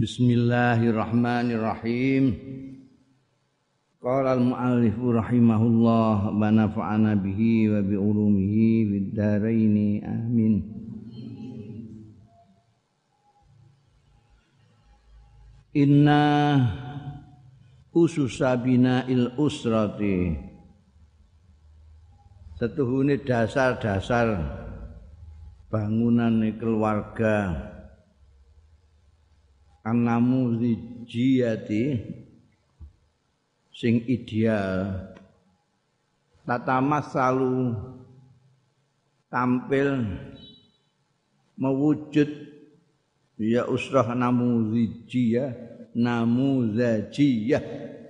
Bismillahirrahmanirrahim. Qala al-muallif rahimahullah wa nafa'ana bihi wa bi ulumihi fid amin. Inna ususabina il usrati setuhune dasar-dasar bangunan keluarga anamu zijiyati sing ideal. Tatamas selalu tampil mewujud ya usrah namu zijiyah namu zajiyah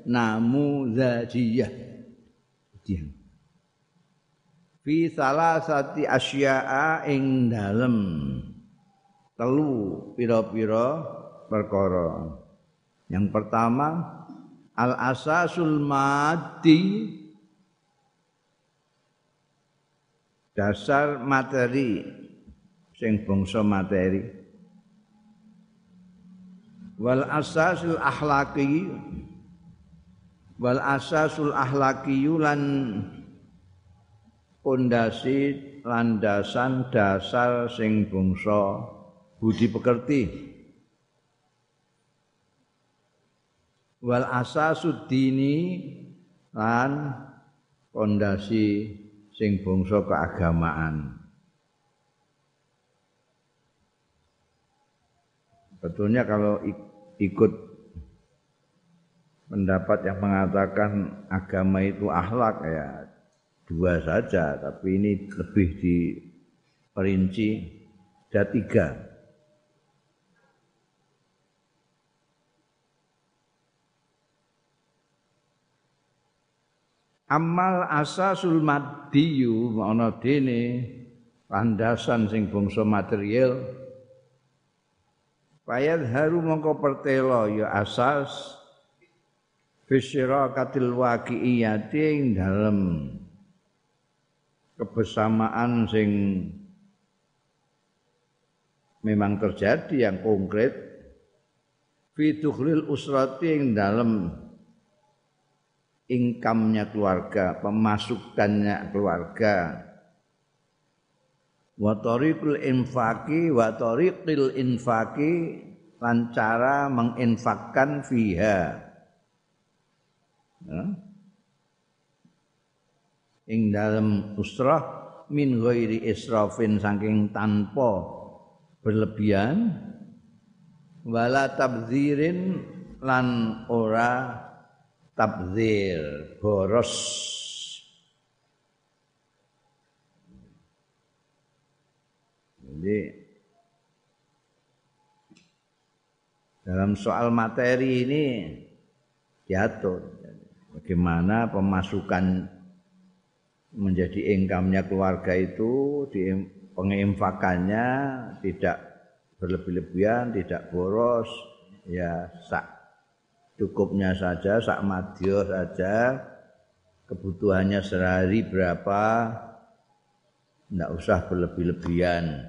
namu zajiyah Diam. fi salasati asya'a ing dalem. Telu pira-pira perkara. Yang pertama al asasul mati dasar materi sing bangsa materi wal asasul akhlaki wal asasul akhlaki lan pondasi landasan dasar sing bangsa budi pekerti wal asasud dini lan pondasi sing bangsa keagamaan. Betulnya kalau ikut pendapat yang mengatakan agama itu akhlak ya dua saja, tapi ini lebih diperinci ada tiga. Amal asasul maddiyu ana dene landasan sing bangsa material. Payat haru mongko pertelo ya asas. Katil waqi'iyati ing dalem kebersamaan sing memang terjadi yang konkret. Fi usrati ing dalem income-nya keluarga, pemasukannya keluarga. Wa tariqul infaqi wa tariqil infaqi lan cara menginfakkan fiha. Ya. Ing dalam usrah min ghairi israfin saking tanpa berlebihan wala tabdzirin lan ora tabzir boros. Jadi dalam soal materi ini diatur bagaimana pemasukan menjadi income-nya keluarga itu di penginfakannya tidak berlebih-lebihan, tidak boros, ya sak cukupnya saja sak madya saja kebutuhannya sehari berapa tidak usah berlebih-lebihan.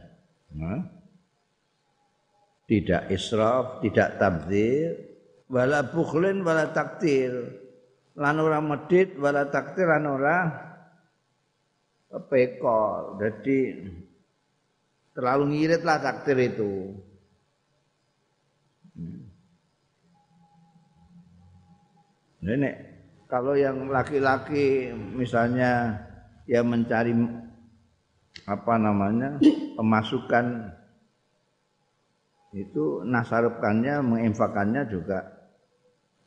Nah. tidak israf tidak tabdzir wala bukhlin wala taktir lan ora medit wala taktir lan ora pekol jadi terlalu ngirit lah takdir itu Nenek, kalau yang laki-laki misalnya yang mencari apa namanya pemasukan itu nasarupkannya menginfakannya juga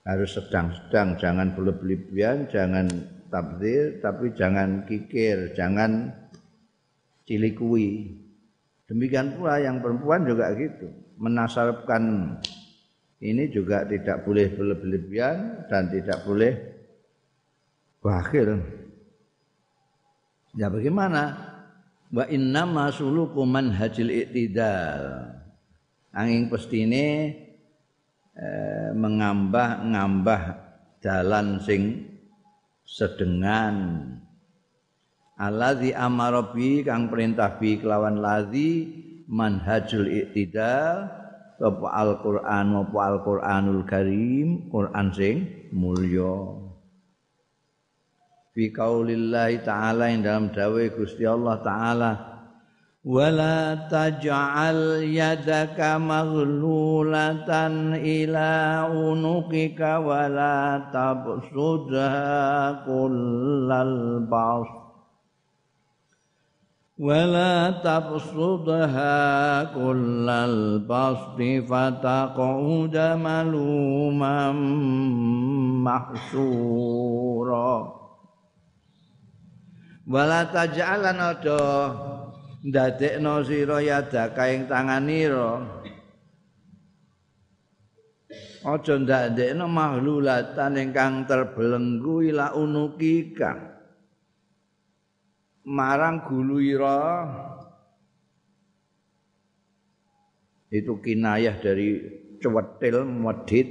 harus sedang-sedang. Jangan berlebihan jangan tabdir tapi jangan kikir jangan cilikui. Demikian pula yang perempuan juga gitu menasarupkan ini juga tidak boleh berlebihan dan tidak boleh bakhil. Ya bagaimana? Wa inna masuluku manhajil iktidal. Angin pestine eh, mengambah-ngambah jalan sing sedengan Alladzi amara bi kang perintah bi kelawan ladzi manhajul iktidal apa Al-Qur'an apa Al-Qur'anul Karim Qur'an sing mulya. Fi qaulillahi ta'ala ing dalam dawuh Gusti Allah taala wala taj'al yadaka maghlulatan ila unuqika wala tabsudha kullal bas ولا تبسطها كل البسط فتقعد ملوما محسورا ولا تجعلن ada ndadekno sira yadaka ing tanganira aja ndadekno mahlulatan ingkang terbelenggu ila unukika marang guluira itu kinayah dari cewetil medit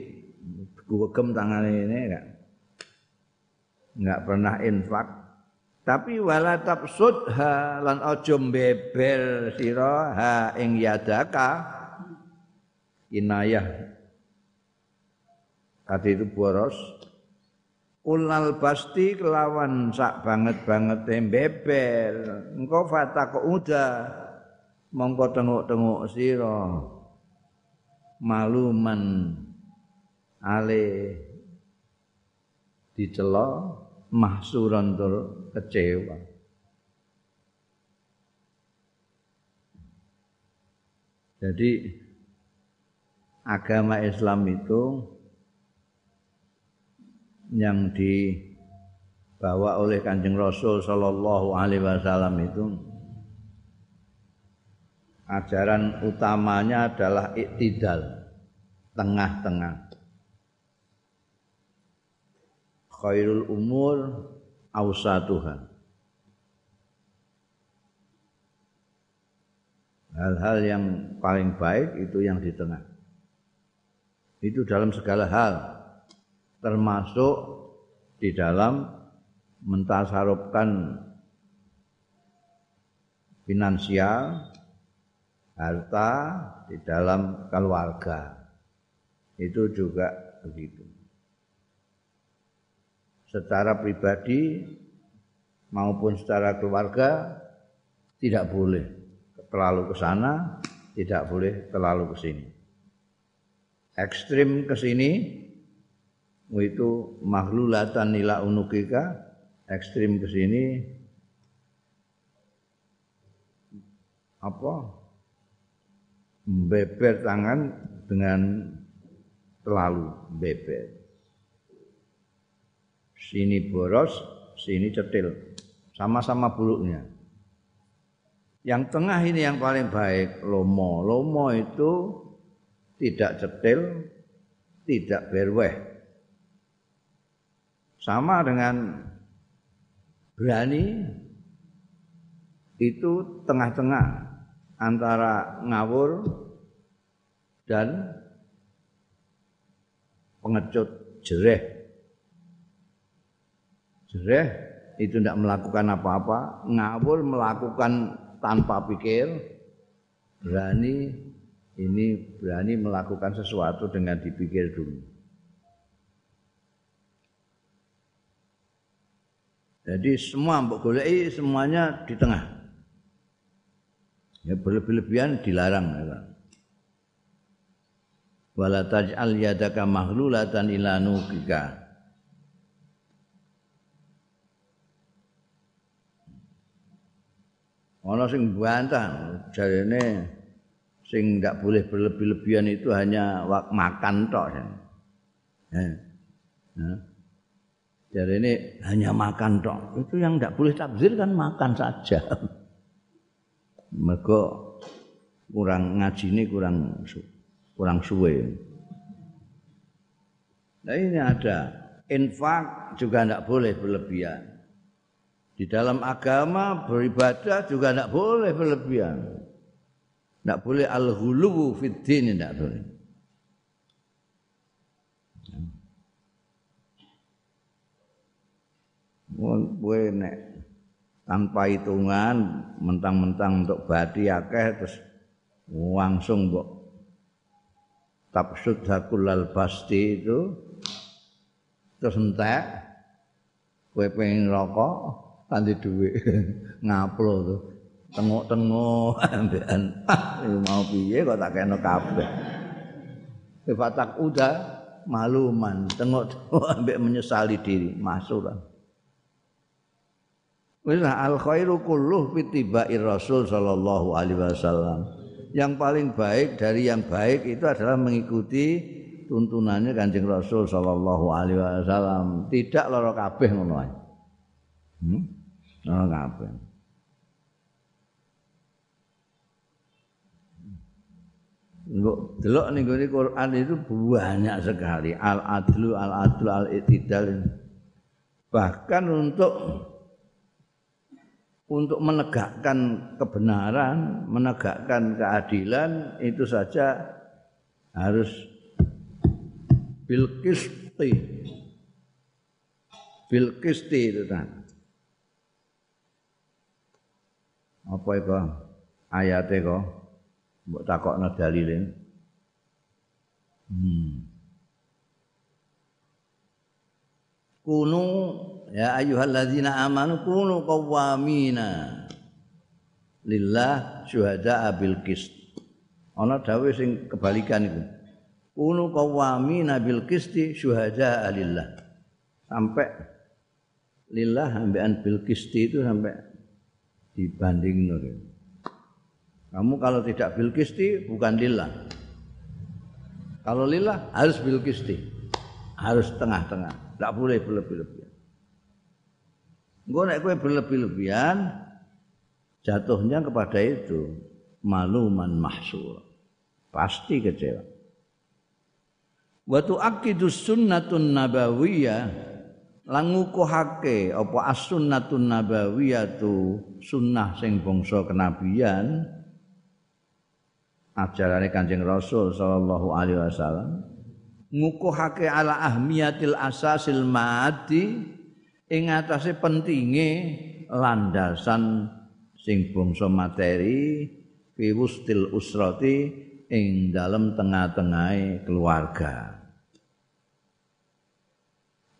gugem tangane ini enggak. Enggak pernah infak. Tapi wala tabsudha lan aja beber sira ha ing yadaka. Kinayah. Kata itu boros Ulal pasti kelawan sak banget-banget beber. Engko fatak uda mongko tenguk-tenguk sira. Maluman ale dicela mahsuran tur kecewa. Jadi agama Islam itu yang dibawa oleh Kanjeng Rasul sallallahu alaihi wasallam itu ajaran utamanya adalah iktidal, tengah-tengah. Khairul umur awsatuha. Hal-hal yang paling baik itu yang di tengah. Itu dalam segala hal termasuk di dalam mentasarufkan finansial harta di dalam keluarga. Itu juga begitu. Secara pribadi maupun secara keluarga tidak boleh terlalu ke sana tidak boleh terlalu ke sini. Ekstrim ke sini itu mahlulatan nila unukika ekstrim ke sini. Apa? Beber tangan dengan terlalu beber sini boros sini cetil. Sama-sama buruknya yang tengah ini yang paling baik lomo. Lomo itu tidak cetil tidak berweh sama dengan berani itu tengah-tengah antara ngawur dan pengecut jereh. Jereh itu tidak melakukan apa-apa, ngawur melakukan tanpa pikir, berani ini berani melakukan sesuatu dengan dipikir dulu. Jadi semua mbok goleki semuanya di tengah. Ya berlebih-lebihan dilarang ya. Wala taj'al yadaka maghlulatan ila nukika. Ana sing bantah jarene sing ndak boleh berlebih-lebihan itu hanya makan tok ya. Ya. Jadi ini hanya makan dong. Itu yang tidak boleh takzir kan makan saja. Mereka kurang ngaji ini kurang kurang suwe. Nah ini ada infak juga tidak boleh berlebihan. Di dalam agama beribadah juga tidak boleh berlebihan. Tidak boleh al-hulu fid tidak boleh. Kowe nek tanpa hitungan mentang-mentang untuk badi akeh terus langsung mbok tapsud hakulal basti itu terus entek kowe pengen rokok kanthi dhuwit ngaplo tuh. Tengok-tengok ambekan. Mau piye kok tak kena kabeh. Fatak udah maluman. Tengok-tengok ambek menyesali diri masuk Wis al khairu kulluh fi Rasul sallallahu alaihi wasallam. Yang paling baik dari yang baik itu adalah mengikuti tuntunannya Kanjeng Rasul sallallahu alaihi wasallam. Tidak loro kabeh ngono ae. Hmm? Loro kabeh. delok ning gone Quran itu banyak sekali al adlu al adlu al itidal bahkan untuk untuk menegakkan kebenaran, menegakkan keadilan itu saja harus bil qisti. Bil qisti itu kan. Apa itu ayatnya kok? Mbok takokno dalile. Hmm. Kunu ya ayyuhalladzina amanu kunu qawwamina lillah syuhada bil qist. Ana dawuh sing kebalikan iku. Kunu qawwamina bil qisti syuhada lillah. Sampai lillah ambekan bil qisti itu sampai dibanding kamu kalau tidak bil qisti bukan lillah. Kalau lillah harus bil qisti. Harus tengah-tengah. Tidak boleh berlebih-lebih Engko nek kowe berlebih-lebihan jatuhnya kepada itu maluman mahsur. Pasti kecewa. Wa tu'aqidu sunnatun nabawiyah lan ngukuhake apa as-sunnatun nabawiyah tu sunnah sing bangsa kenabian ajarane Kanjeng Rasul sallallahu alaihi wasallam ngukuhake ala ahmiyatil asasil mati ing atase pentinge landasan sing bangsa materi fi wustil usrati ing dalam tengah-tengahe keluarga.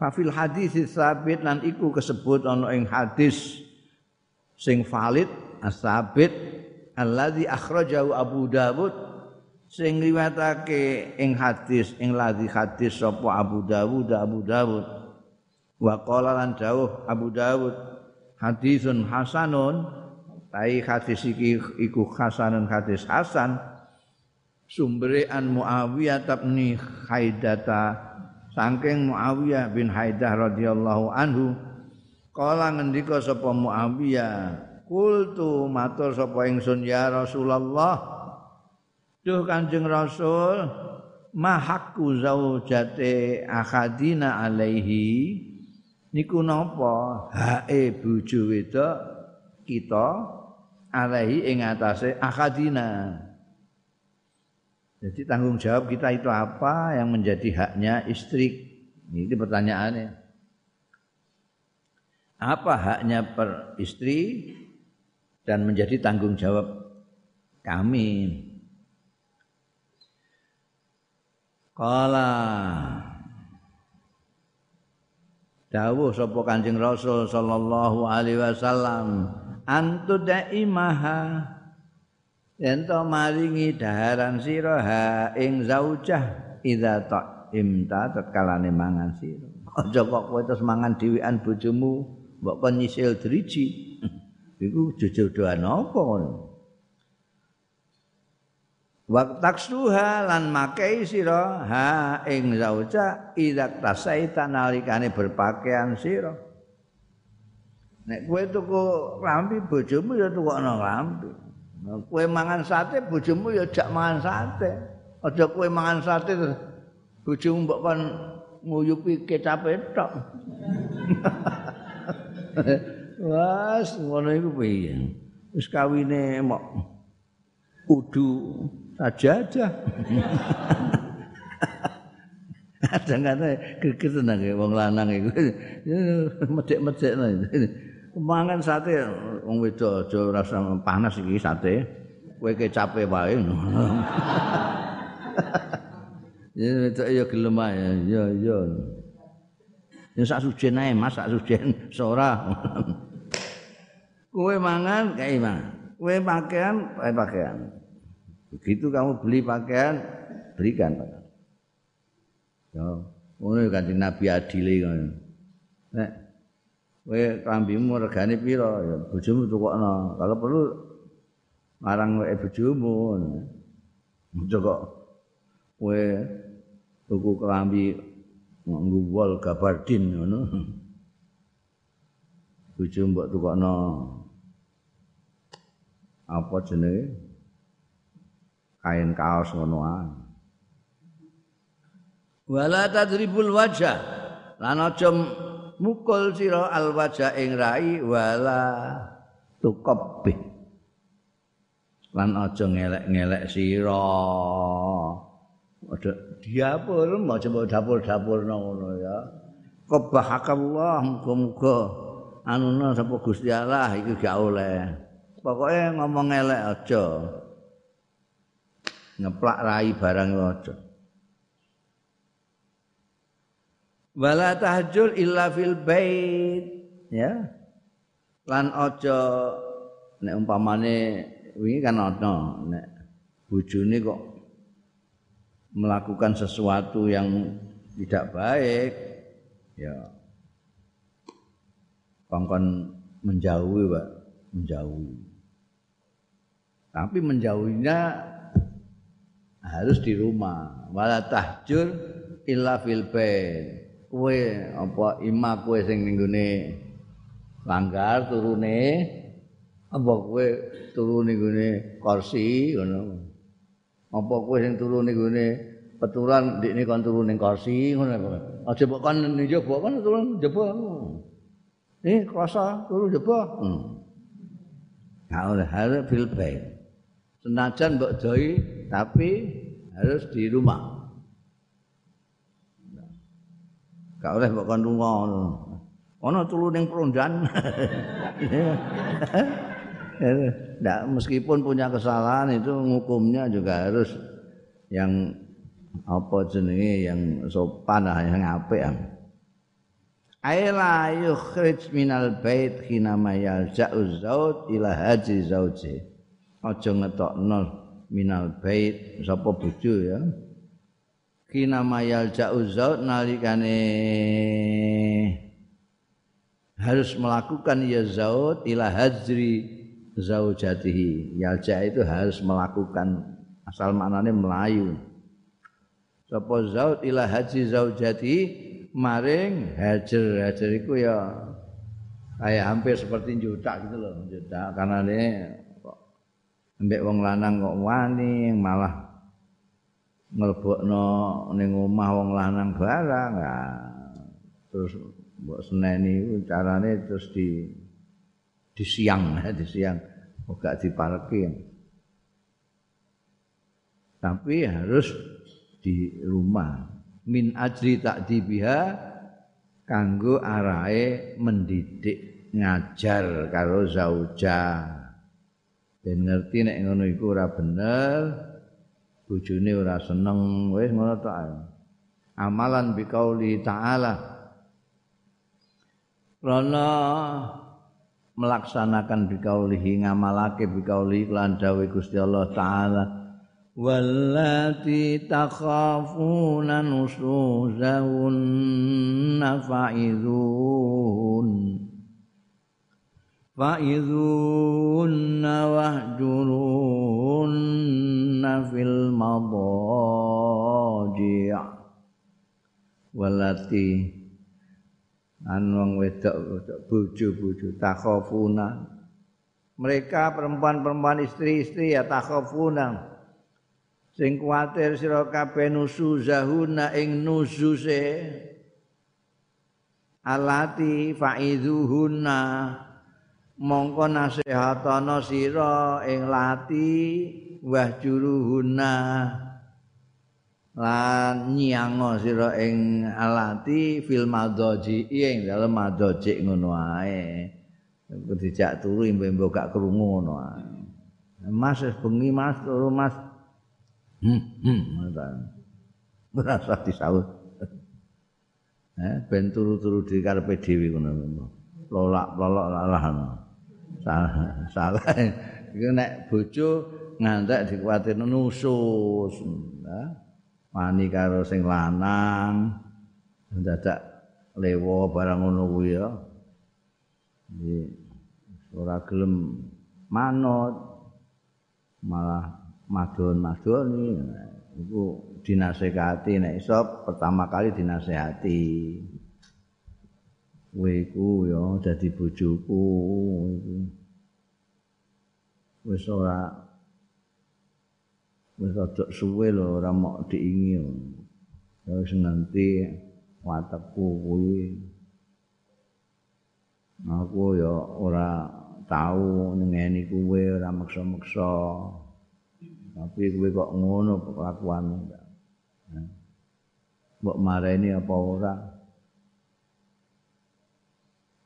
Fafil hadis sabit lan iku kesebut ana ing hadis sing valid asabit alladzi akhrajahu Abu Dawud sing riwayatake ing hadis ing ladzi hadis sapa Abu Dawud Abu Dawud wa qala lan dawuh Abu Dawud hadisun hasanun tai hadis iki iku hasanun hadis hasan sumbere an Muawiyah bin Haidata saking Muawiyah bin Haidah radhiyallahu anhu kala ngendika sapa Muawiyah kultu matur sapa ingsun ya Rasulullah Duh Kanjeng Rasul mahakku zaujate akhadina alaihi niku napa? Hae bojo wedok kita alaihi ing atase akadina jadi tanggung jawab kita itu apa yang menjadi haknya istri? Ini pertanyaannya. Apa haknya per istri dan menjadi tanggung jawab kami? Kala dawuh sapa Kanjeng Rasul sallallahu alaihi wasallam antu daimaha yen to maringi daharan sira ha ing zaujah idza ta'imta tetkalane mangan sira. Aja kok kowe terus mangan dhewean bojomu mbok kon nyisil driji. Iku jojodoan apa ngono Waktaksuha lan makai sira ha ing zauja idak tasaita nalikane berpakaian sira. Nek kowe tuku rambi bojomu ya tukokno rambi. Kowe mangan sate bojomu ya jak mangan sate. Aja kowe mangan sate terus bojomu mbok kon nguyupi kecap tok. Wes ngono iku piye? Wis kawine mok udu saja aja. Kadang-kadang geger tenan ya wong lanang iku. Medek-medek Mangan sate wong wedok aja rasa panas iki sate. Kowe kecape wae. Ya itu ya gelem ae. Ya ya. Ya sak sujen ae Mas, sak sujen sora. Kowe mangan kae mangan. Kowe pakaian kae pakaian. Begitu kamu beli pakaian, berikan. Ya, ngono Kanjeng Nabi adile ngono. Nek kowe klambimu regane pira? Ya bojomu tukokno. Kalau perlu marang wae bojomu. Aja kok kowe tuku klambi nganggo wol gabardin ngono. Bojomu mbok tukokno. Apa jenenge? Kain kaos ngono ae. Wala tadribul wajah. Lan aja mukul sira al wajah ing rai wala tukabbih. lan aja ngelek-ngelek sira. Ada diapur, aja dapur-dapur ngono ya. Kebahakallah muga-muga anuna sapa Gusti Allah iki gak oleh. Pokoke ngomong ngelek aja. Ngeplak rai barang aja. Wala tahjul illa fil bait ya. Lan aja nek umpamane wingi kan ana nek bojone kok melakukan sesuatu yang tidak baik ya kongkon menjauhi Pak menjauhi tapi menjauhinya harus di rumah. Wala tahjur illa fil bait kowe apa ima kowe sing ning langgar turune. Apa kowe turu ning kursi ngono. Apa kowe sing turu ning peturan ndikne kon turu ning kursi ngono. Aja mbok kon ning jaba kon turu jaba eh krasa turu hmm. nah harus feel pain senajan mbok doi tapi harus di rumah gak oleh mbok kon lunga ngono ana turu ning prondan Nah, meskipun punya kesalahan itu hukumnya juga harus yang apa jenenge yang sopan lah yang apik. Aila yukhrij minal bait hina mayal ja'u zaud ila haji zauji. Aja ngetokno minal bait sapa bojo ya. Hina mayal ja'u zaud nalikane harus melakukan ya zaud ila hajri zaujatihi yalja itu harus melakukan asal maknanya melayu sapa zaud ila haji zaujati maring hajar hajar itu ya kayak hampir seperti juta gitu loh juta karena ini ambek wong lanang kok wani malah ngelebokno ning omah wong lanang barang. Nah, terus mbok seneni carane terus di di siang di siang enggak diparkir tapi harus di rumah. Min ajri tak dibiha kanggo arahe mendidik ngajar karo zauja ben ngerti nek ngono iku ora bener bojone ora seneng wis ngono tok amalan biqauli ta'ala. Rana melaksanakan bikaulihi ngamalake bikaulihi lan dawuh Gusti Allah taala wallati takhafuna nusuzahun fa'idhun fa'idhun wahjurun fil madaji' wallati an wong wedok bojo-bojo takhafuna. Mereka perempuan-perempuan istri-istri ya takhafuna. Sing kuwatir sira kabeh nusuzahuna ing nuzuse. Alati faidhuhunna mongko nasihatana sira ing lati wahjuruhunna lan nyiango sira ing alati fil madhaji ing dalem madhaji ngono ae dijak turu mbok gak krungu ngono ae Mas bengi Mas turu Mas hmm hmm merasa disaut. Eh, ben turu-turu di karepe dhewe ngono. Lolak-lolok lah. Salah, salah. Iku nek bojo ngantek dikuatir nusus. Nah, wani karo sing lanang. Dadak lewo barang ngono kuwi ya. ora gelem manut malah madon-madoni iku dinasehati nek iso pertama kali dinasehati kowe iku ya dadi bojoku. Iku wis ora wis aja suwe lho ora mok diingi. Ya wis nanti watekku kuwi. Aku ya ora tau ngeni kuwe ora meksa-meksa. Tapi kuwe kok ngono kelakuanmu mbok mareni apa ora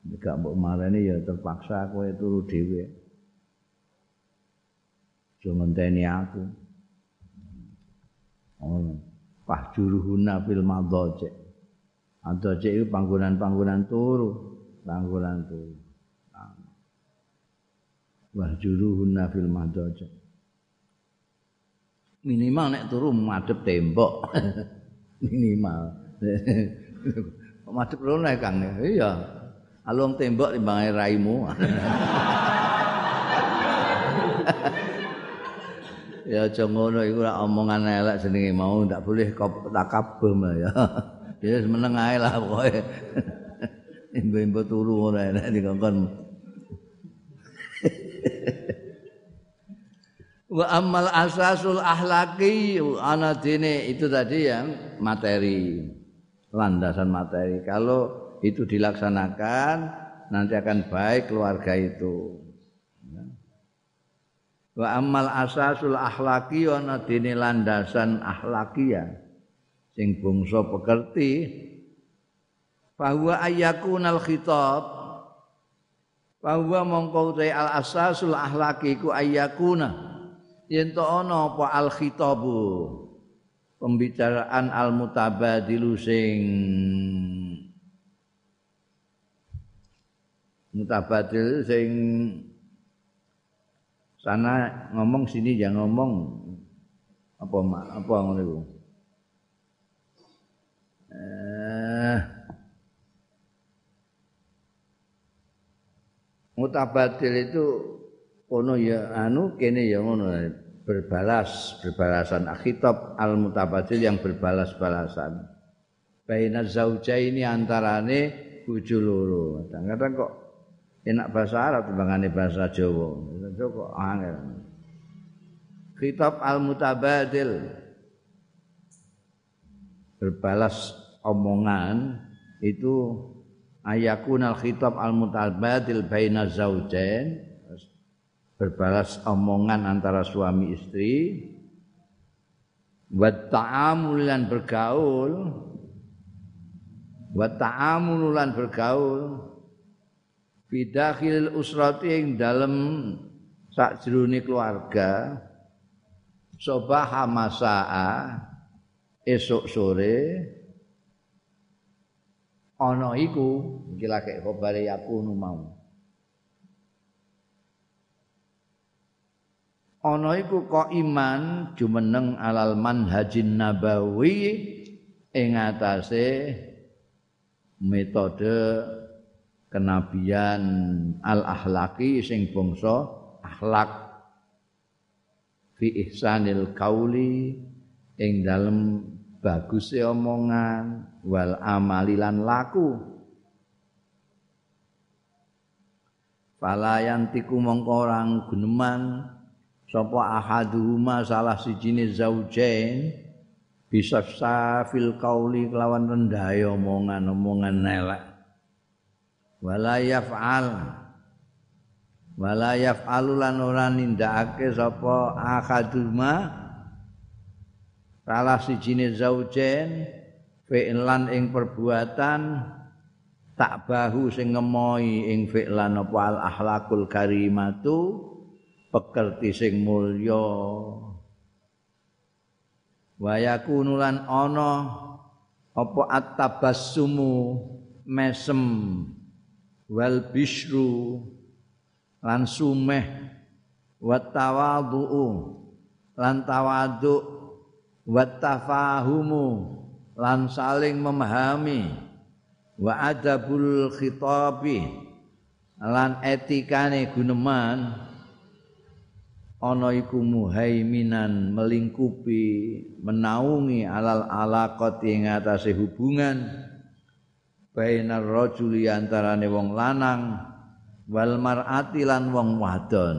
nek mbok mareni ya terpaksa kowe turu dhewe. Aja ngenteni aku. Oh pahjuruhuna fil madhaje Adaje itu panggonan-panggonan turu, panggonan turu. wahjuruhunna fil madaj minimal nek turu madhep tembok. Minimal. Madhep rono Kang? Iya alung tembok timbang raimu. Ya aja ngono iku ora omongan elek jenenge mau ndak boleh takabum ya. Dia meneng ae lah pokoke. Imbo-imbo turu ora enak dikongkon. Wa amal asasul ahlaki ana dene itu tadi yang materi landasan materi. Kalau itu dilaksanakan nanti akan baik keluarga itu. Wa amal asasul ahlaki ana dene landasan ahlakia sing bangsa pekerti. Bahwa ayakunal khitab. Bahwa mongko al asasul ahlaki ku ayakuna yen to ana apa al khitabu? Pembicaraan al mutabadilu sing mutabadil sing sana ngomong sini jangan ngomong. Apa apa ngono iku? Eh. Mutabadil itu kono ya anu kene ya ngono berbalas berbalasan. Akhitab al mutabadil yang berbalas-balasan. Baina zaujaini antarane bojo loro. Kadang-kadang kok enak bahasa Arab timbangane bahasa Jawa. Kok angel. Khitab al mutabadil berbalas omongan itu ayakun al khitab al mutabadil baina zaujain berbalas omongan antara suami istri. Wa ta'amul lan bergaul. Wa ta'amul lan bergaul fi dakhil usrati ing dalem sakjroning keluarga. Sobaha masaa esok sore. Ana iku iki lagi khabare yakunu mau. Ana iku kok iman jumeneng alal manhajin nabawi ing atase metode kenabian al akhlaki sing bangsa akhlak. Fi ihsanil kauli ing dalem baguse omongan wal amalilan laku. Falayantiku mongko orang guneman sapa ahaduhuma salah sijine zaujain bisa safil kauli kelawan rendah omongan omongan nelek wala yaf'al. Wala yaf'alu lan ora nindakake sapa ahaduhuma salah sijine zaujain fi'lan ing perbuatan tak bahu sing ngemoi ing fi'lan apa al akhlakul karimatu pekerti sing mulya. Wa yakunu lan ana apa at-tabassumu mesem wal bishru lan sumeh wa tawadhu lan tawadhu wa tafahumu lan saling memahami wa adabul khitabi lan etikane guneman ana iku muhaiminan melingkupi menaungi alal alaqati ing atase hubungan bainar rajuli antarane wong lanang wal mar'ati lan wong wadon.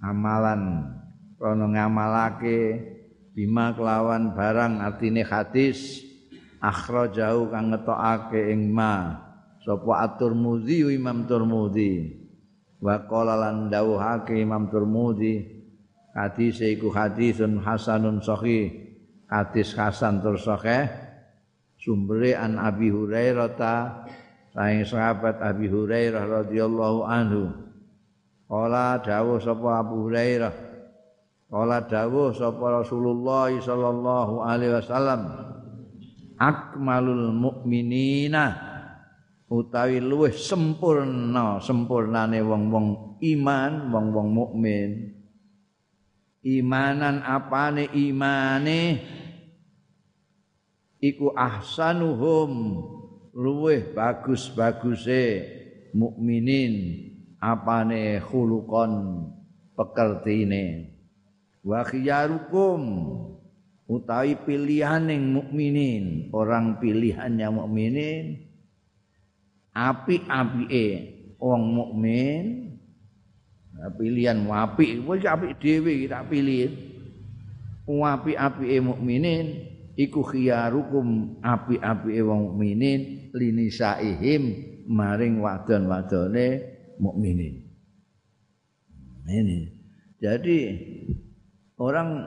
Amalan kono ngamalake bima kelawan barang artine hadis akhrajahu kang ngetokake ing ma sapa at-Tirmidzi Imam Tirmidzi wa qala lan dawuhake Imam Tirmidzi hadis iku hadisun hasanun sahih hadis hasan tur sahih sumbere an Abi Hurairah ta saing sahabat Abi Hurairah radhiyallahu anhu. Qala dawuh sapa Abu Hurairah qala dawuh sapa Rasulullah sallallahu alaihi wasallam akmalul mu'minina utawi luwih sempurna sempurnane wong-wong iman wong-wong mukmin. Imanan apane? Imane iku ahsanuhum. Luwih bagus-baguse mukminin apane khuluqan pekertine wa khiyarukum utawi pilihaning mukminin. Orang pilihannya mukminin apik-apike wong mukmin pilihan apik. Iki apik dhewe tak pilih. Apik-apike mukminin iku khiyarukum apik-apike wong mukminin linisaihim maring wadon-wadone mukminin. Ini. Jadi orang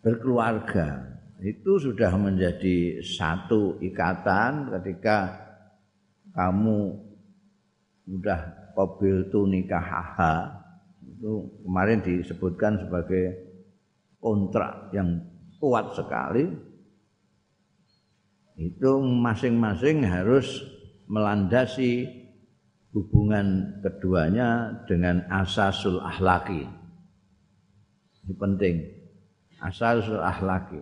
berkeluarga itu sudah menjadi satu ikatan ketika kamu sudah kobil tu nikah haha itu kemarin disebutkan sebagai kontrak yang kuat sekali. Itu masing-masing harus melandasi hubungan keduanya dengan asasul ahlaki. Ini penting. Asasul ahlaki.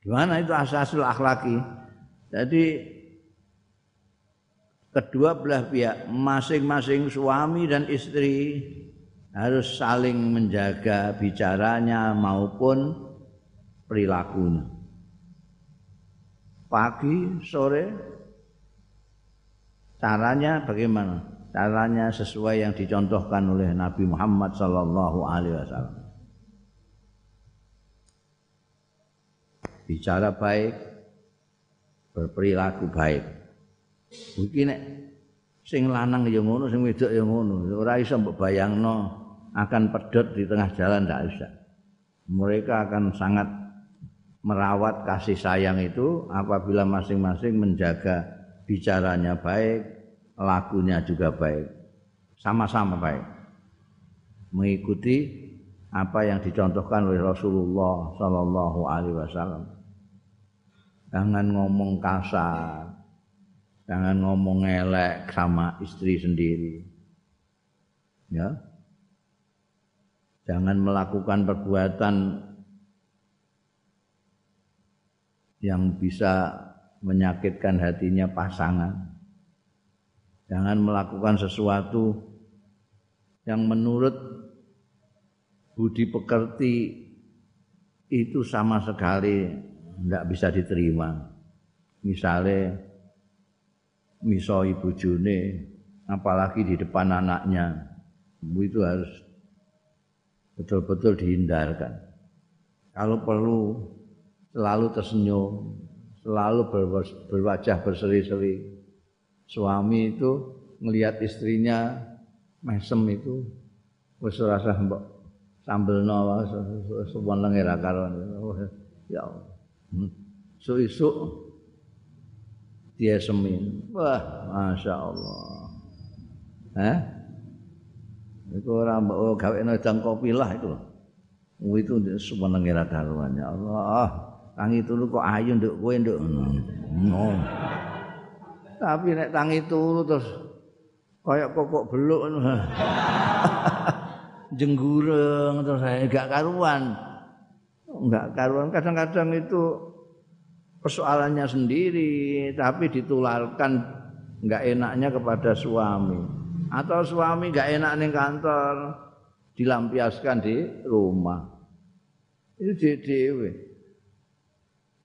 Gimana itu asasul akhlaki? Jadi kedua belah pihak masing-masing suami dan istri harus saling menjaga bicaranya maupun perilakunya. Pagi, sore, caranya bagaimana? Caranya sesuai yang dicontohkan oleh Nabi Muhammad Sallallahu Alaihi Wasallam. bicara baik, berperilaku baik. Iki nek sing lanang ya ngono, sing wedok ya ngono, ora iso mbok bayangno akan pedot di tengah jalan ndak bisa. Mereka akan sangat merawat kasih sayang itu apabila masing-masing menjaga bicaranya baik, lakunya juga baik. Sama-sama baik. Mengikuti apa yang dicontohkan oleh Rasulullah sallallahu alaihi wasallam. jangan ngomong kasar, jangan ngomong elek sama istri sendiri. Ya. Jangan melakukan perbuatan yang bisa menyakitkan hatinya pasangan. Jangan melakukan sesuatu yang menurut budi pekerti itu sama sekali tidak bisa diterima. Misalnya misoi bojone apalagi di depan anaknya itu harus betul-betul dihindarkan. Kalau perlu selalu tersenyum, selalu berwajah berseri-seri. Suami itu melihat istrinya mesem itu wis rasa mbok sambelno sewenenge ra karo ya Allah. Isu-isu dia semin. Wah, Masya Allah. Eh? Iku ora mbok oh, gawekno edang kopi lah itu. Itu semenenge ra karuan ya Allah. Tangi turu kok ayu nduk kowe nduk. No. Tapi nek tangi turu terus kayak kokok beluk jenggureng terus saya gak karuan. Enggak karuan kadang-kadang itu persoalannya sendiri tapi ditularkan enggak enaknya kepada suami atau suami enggak enak ning kantor dilampiaskan di rumah itu dewe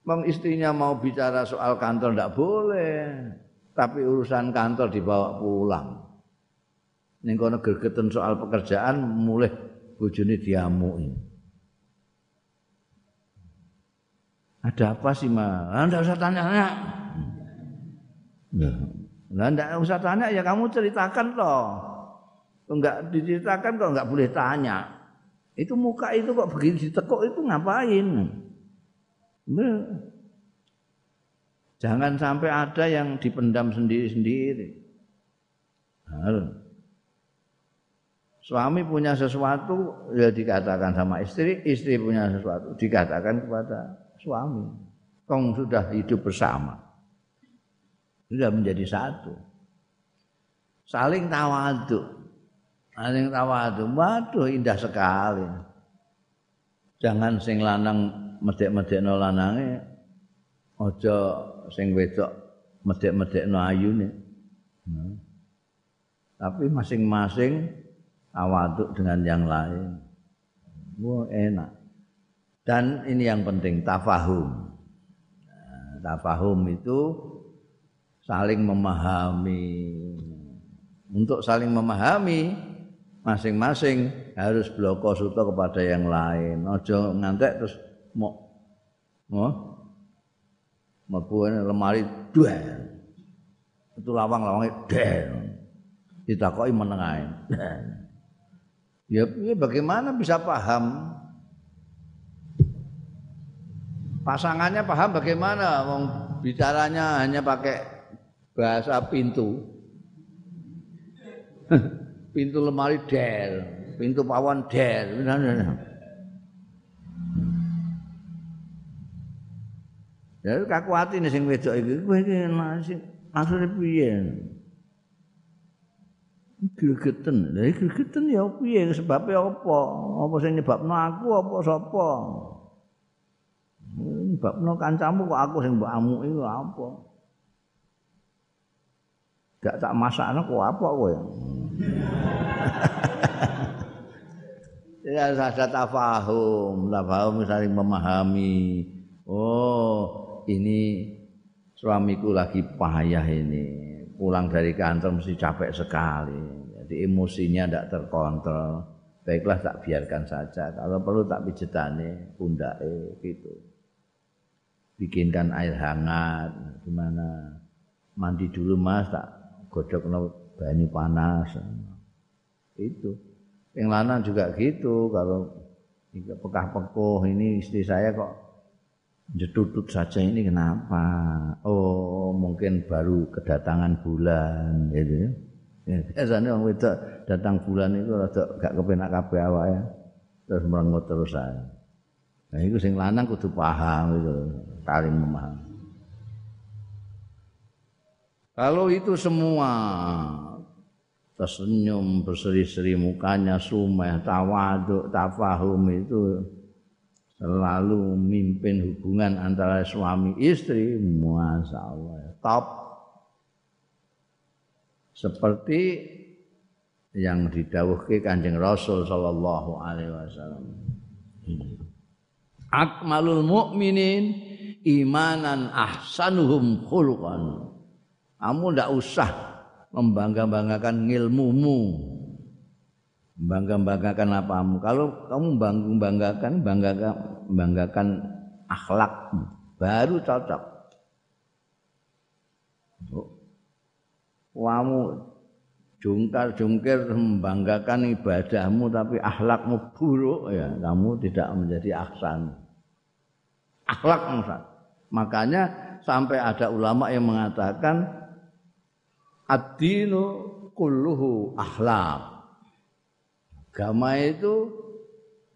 Bang istrinya mau bicara soal kantor ndak boleh, tapi urusan kantor dibawa pulang. Ning kono gregeten soal pekerjaan mulai bojone diamuki. Ada apa sih, Ma? Anda usah tanya-tanya. Nah, enggak usah tanya ya kamu ceritakan loh. Enggak diceritakan kok enggak boleh tanya. Itu muka itu kok begini ditekuk itu ngapain? Jangan sampai ada yang dipendam sendiri-sendiri. Suami punya sesuatu ya dikatakan sama istri, istri punya sesuatu dikatakan kepada suami. Kong sudah hidup bersama. Sudah menjadi satu. Saling tawaduk. Saling tawaduk. Waduh indah sekali. Jangan sing lanang medek-medekno lanange aja sing wedok medek-medekno ayune. Hmm. Tapi masing-masing tawaduk dengan yang lain. Wah enak. Dan ini yang penting tafahum. Tafahum itu saling memahami. Untuk saling memahami masing-masing harus bloko suto kepada yang lain. Ojo ngantek terus mau mau mlebu lemari dua. Itu lawang-lawangnya den. Ditakoki menengae. Ya, ya bagaimana bisa paham pasangannya paham bagaimana wong bicaranya hanya pakai bahasa pintu pintu lemari del pintu pawon del Ya kaku ati nih sing wedok iki kowe iki maksudnya piye? Gregeten. Lah gregeten ya piye sebabnya apa? Apa sing nyebabno aku apa sapa? Mbakno kancamu kok aku sing mbok amuki kok apa? Gak tak masakno kok apa kowe? ya ada tafahum, tafahum saling memahami. Oh, ini suamiku lagi payah ini. Pulang dari kantor mesti capek sekali. Jadi emosinya tidak terkontrol. Baiklah tak biarkan saja. Kalau perlu tak pijetane pundake gitu bikinkan air hangat gimana? Mandi dulu mas tak godok banyu panas. Itu. Yang lanang juga gitu kalau pekah pekoh ini istri saya kok jetutut saja ini kenapa? Oh mungkin baru kedatangan bulan gitu ya. Ya, biasanya orang wedok datang bulan itu rada gak kepenak kabeh awake terus merengut terus saya nah itu sing lanang kudu paham gitu saling memahami. Kalau itu semua tersenyum, berseri-seri mukanya, sumeh, tawaduk, tafahum itu selalu mimpin hubungan antara suami istri, masya Allah, top. Seperti yang didawuhke Kanjeng Rasul sallallahu alaihi wasallam. Akmalul mukminin imanan ahsanuhum khuluqan. Kamu ndak usah membangga-banggakan ilmumu. Bangga-banggakan apamu. Kalau kamu bangga-banggakan banggakan banggakan akhlakmu, baru cocok. Kamu jungkar-jungkir membanggakan ibadahmu tapi akhlakmu buruk ya kamu tidak menjadi ahsan akhlak Ustaz. Makanya sampai ada ulama yang mengatakan ad-dinu kulluhu akhlak. Agama itu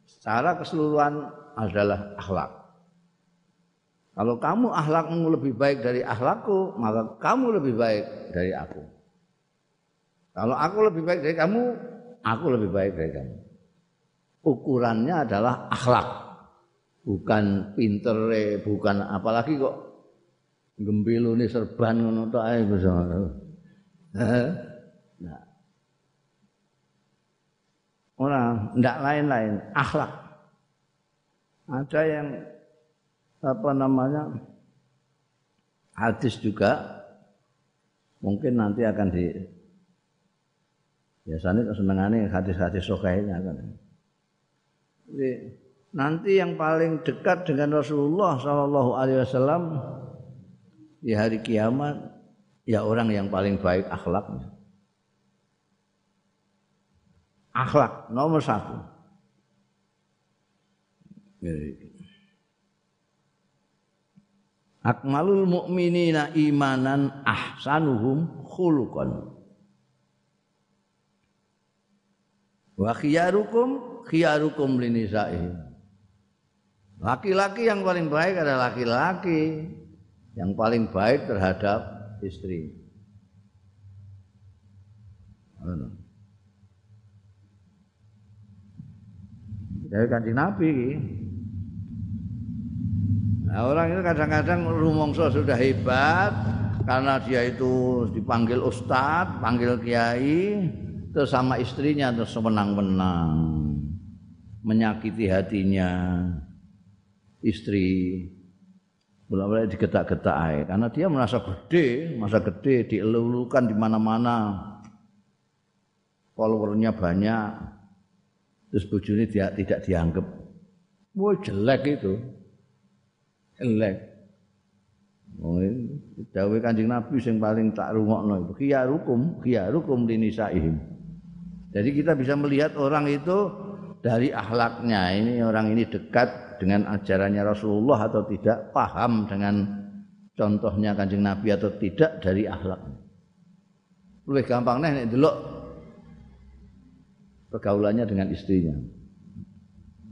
secara keseluruhan adalah akhlak. Kalau kamu akhlakmu lebih baik dari akhlakku, maka kamu lebih baik dari aku. Kalau aku lebih baik dari kamu, aku lebih baik dari kamu. Ukurannya adalah akhlak. Bukan pinter, bukan apalagi kok gembilu ini serban ngono tok ae Nah, orang tidak lain-lain akhlak. Ada yang apa namanya hadis juga mungkin nanti akan di biasanya kesenangannya hadis-hadis sokainya kan. Jadi, nanti yang paling dekat dengan Rasulullah Shallallahu Alaihi Wasallam di hari kiamat ya orang yang paling baik akhlaknya akhlak nomor satu. Akmalul mu'minina imanan ahsanuhum khuluqan. Wa khiyarukum khiyarukum linisaihim. Laki-laki yang paling baik adalah laki-laki yang paling baik terhadap istri. dari kanjeng Nabi. Nah, orang itu kadang-kadang rumongso sudah hebat karena dia itu dipanggil ustadz, panggil kiai, terus sama istrinya terus menang-menang, menyakiti hatinya istri. Bolak-balik digetak-getak air karena dia merasa gede, merasa gede, dielulukan di mana-mana. Followernya banyak, terus bojone dia tidak dianggap wah jelek itu jelek oh dawuh Kanjeng Nabi sing paling tak rungokno itu khiyarukum khiyarukum linisaihim jadi kita bisa melihat orang itu dari akhlaknya ini orang ini dekat dengan ajarannya Rasulullah atau tidak paham dengan contohnya Kanjeng Nabi atau tidak dari akhlaknya lebih gampang nih delok pergaulannya dengan istrinya.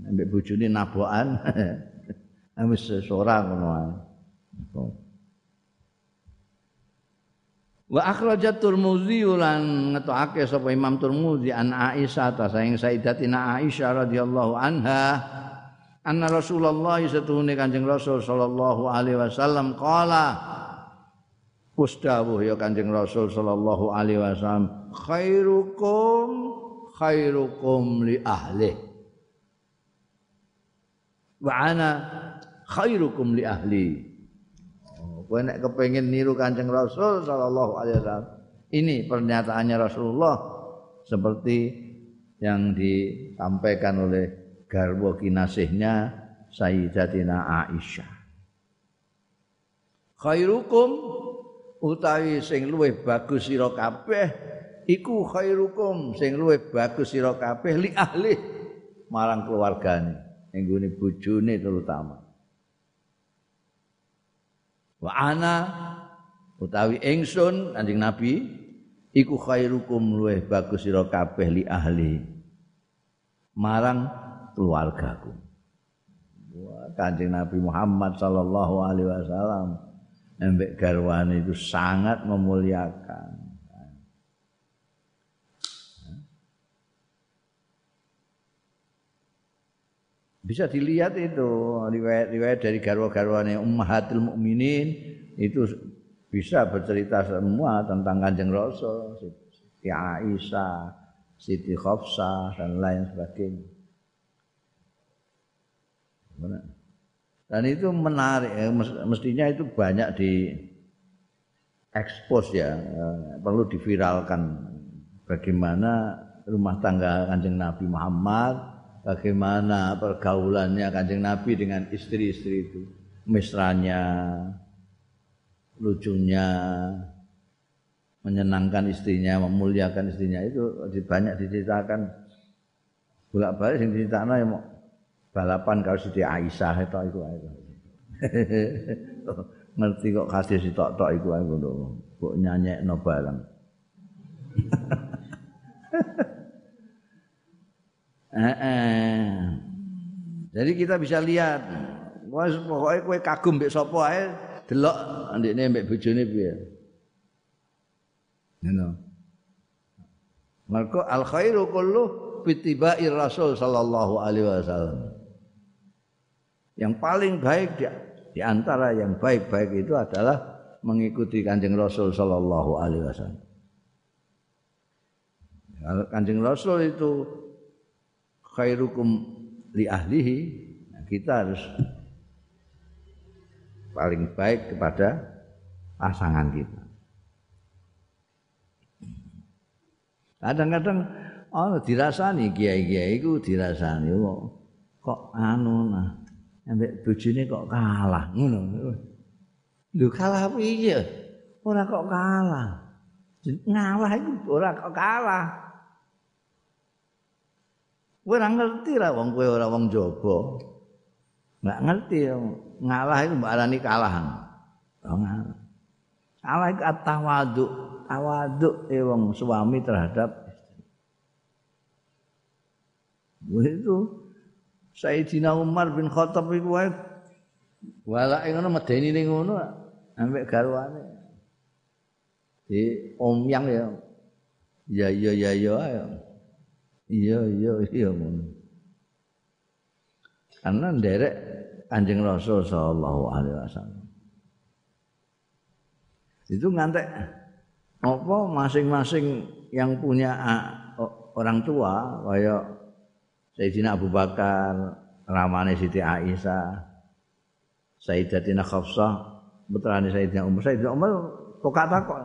Ambek bojone nabokan. Wis seorang ngono ae. Wa akhrajat Tirmidzi lan ngetokake sapa Imam Tirmidzi an Aisyah ta saing Sayyidatina Aisyah radhiyallahu anha anna Rasulullah satuhune Kanjeng Rasul sallallahu alaihi wasallam qala Kusdawuh ya Kanjeng Rasul sallallahu alaihi wasallam khairukum khairukum li ahli wa ana khairukum li ahli. Kowe nek kepengin niru Kanjeng Rasul sallallahu alaihi wasallam ini pernyataannya Rasulullah seperti yang disampaikan oleh garwa kinasihnya Sayyidatina Aisyah. Khairukum utawi sing luwih bagus sira kabeh iku khairukum sing luwih bagus sira kabeh li ahli marang keluargane ning gone bojone terutama. Wa ana utawi ingsun anjing nabi iku khairukum luwih bagus sira kabeh li ahli marang keluargaku Wah, kanjeng Nabi Muhammad sallallahu alaihi wasallam embek garwane itu sangat memuliakan Bisa dilihat itu riwayat-riwayat dari garwa-garwane Ummahatul Mukminin itu bisa bercerita semua tentang Kanjeng Rasul, Siti Aisyah, Siti Khafsah dan lain sebagainya. Dan itu menarik, ya. mestinya itu banyak di ekspos ya, perlu diviralkan bagaimana rumah tangga Kanjeng Nabi Muhammad bagaimana pergaulannya Kanjeng Nabi dengan istri-istri itu, mesranya, lucunya, menyenangkan istrinya, memuliakan istrinya itu banyak diceritakan bolak-balik sing diceritakan ya balapan kalau Siti Aisyah itu itu itu. Ngerti kok kasih si tok-tok iku aku lho. Kok nyanyek no barang. Eh, eh. Jadi kita bisa lihat, wah pokoknya kue kagum mbek sapa ae delok ndekne mbek bojone piye. Ngono. Maka al khairu kullu fitibai Rasul sallallahu alaihi wasallam. Yang paling baik di, di antara yang baik-baik itu adalah mengikuti Kanjeng Rasul sallallahu alaihi wasallam. Kalau Kanjeng Rasul itu khairukum li ahlihi, nah kita harus paling baik kepada pasangan kita. Kadang-kadang oh dirasani kiai-kiai iku dirasani kok kok anu nah ambek bojone kok kalah ngono. Lho kalah piye? Ora kok kalah. Ngalah iku ora kok kalah. Kowe ora ngerti lah wong kowe ora wong jaba. Enggak ngerti ngalah itu mbak arani kalah. Oh, ngalah. Kalah itu at-tawaduk. Tawaduk e wong suami terhadap istri. Itu Sayyidina Umar bin Khattab iku wae walake ngono medeni ning ngono ambek garwane. Di Om Yang ya. Ya ya ya ya ayo. Iya iya iya ngono. Karena nderek Kanjeng Rasul sallallahu alaihi wasallam. Itu ngantek apa masing-masing yang punya orang tua kaya Sayyidina Abu Bakar, ramane Siti Aisyah, Sayyidatina Khafsah, putrane Sayyidina Umar, Sayyidina Umar kok takok.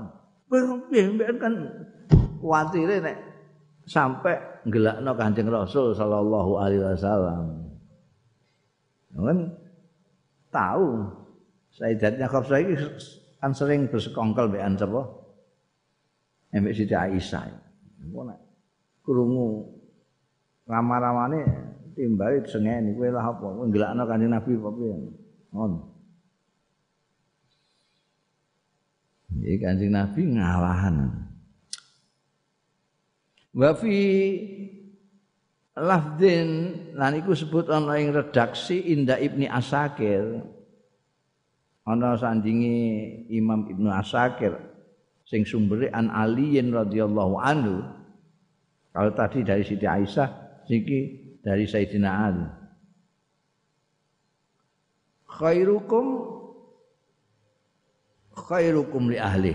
Piye kan kuatire nek sampai ngelakno Kanjeng Rasul sallallahu alaihi wasallam. Kan tahu Sayyidatnya Khafsah iki kan sering bersekongkol mbek sapa? Mbek Siti Aisyah. Engko nek krungu rama-ramane timbali sengeni kowe lah apa? Kowe ngelakno Kanjeng Nabi apa piye? Ngono. Iki Kanjeng Nabi ngalahan. Wa fi lafdin lan iku sebut ana ing redaksi Inda Ibni Asakir ana sandingi Imam Ibnu Asakir sing sumbere an Aliyin radhiyallahu anhu kalau tadi dari Siti Aisyah siki dari Sayyidina Ali khairukum khairukum li ahli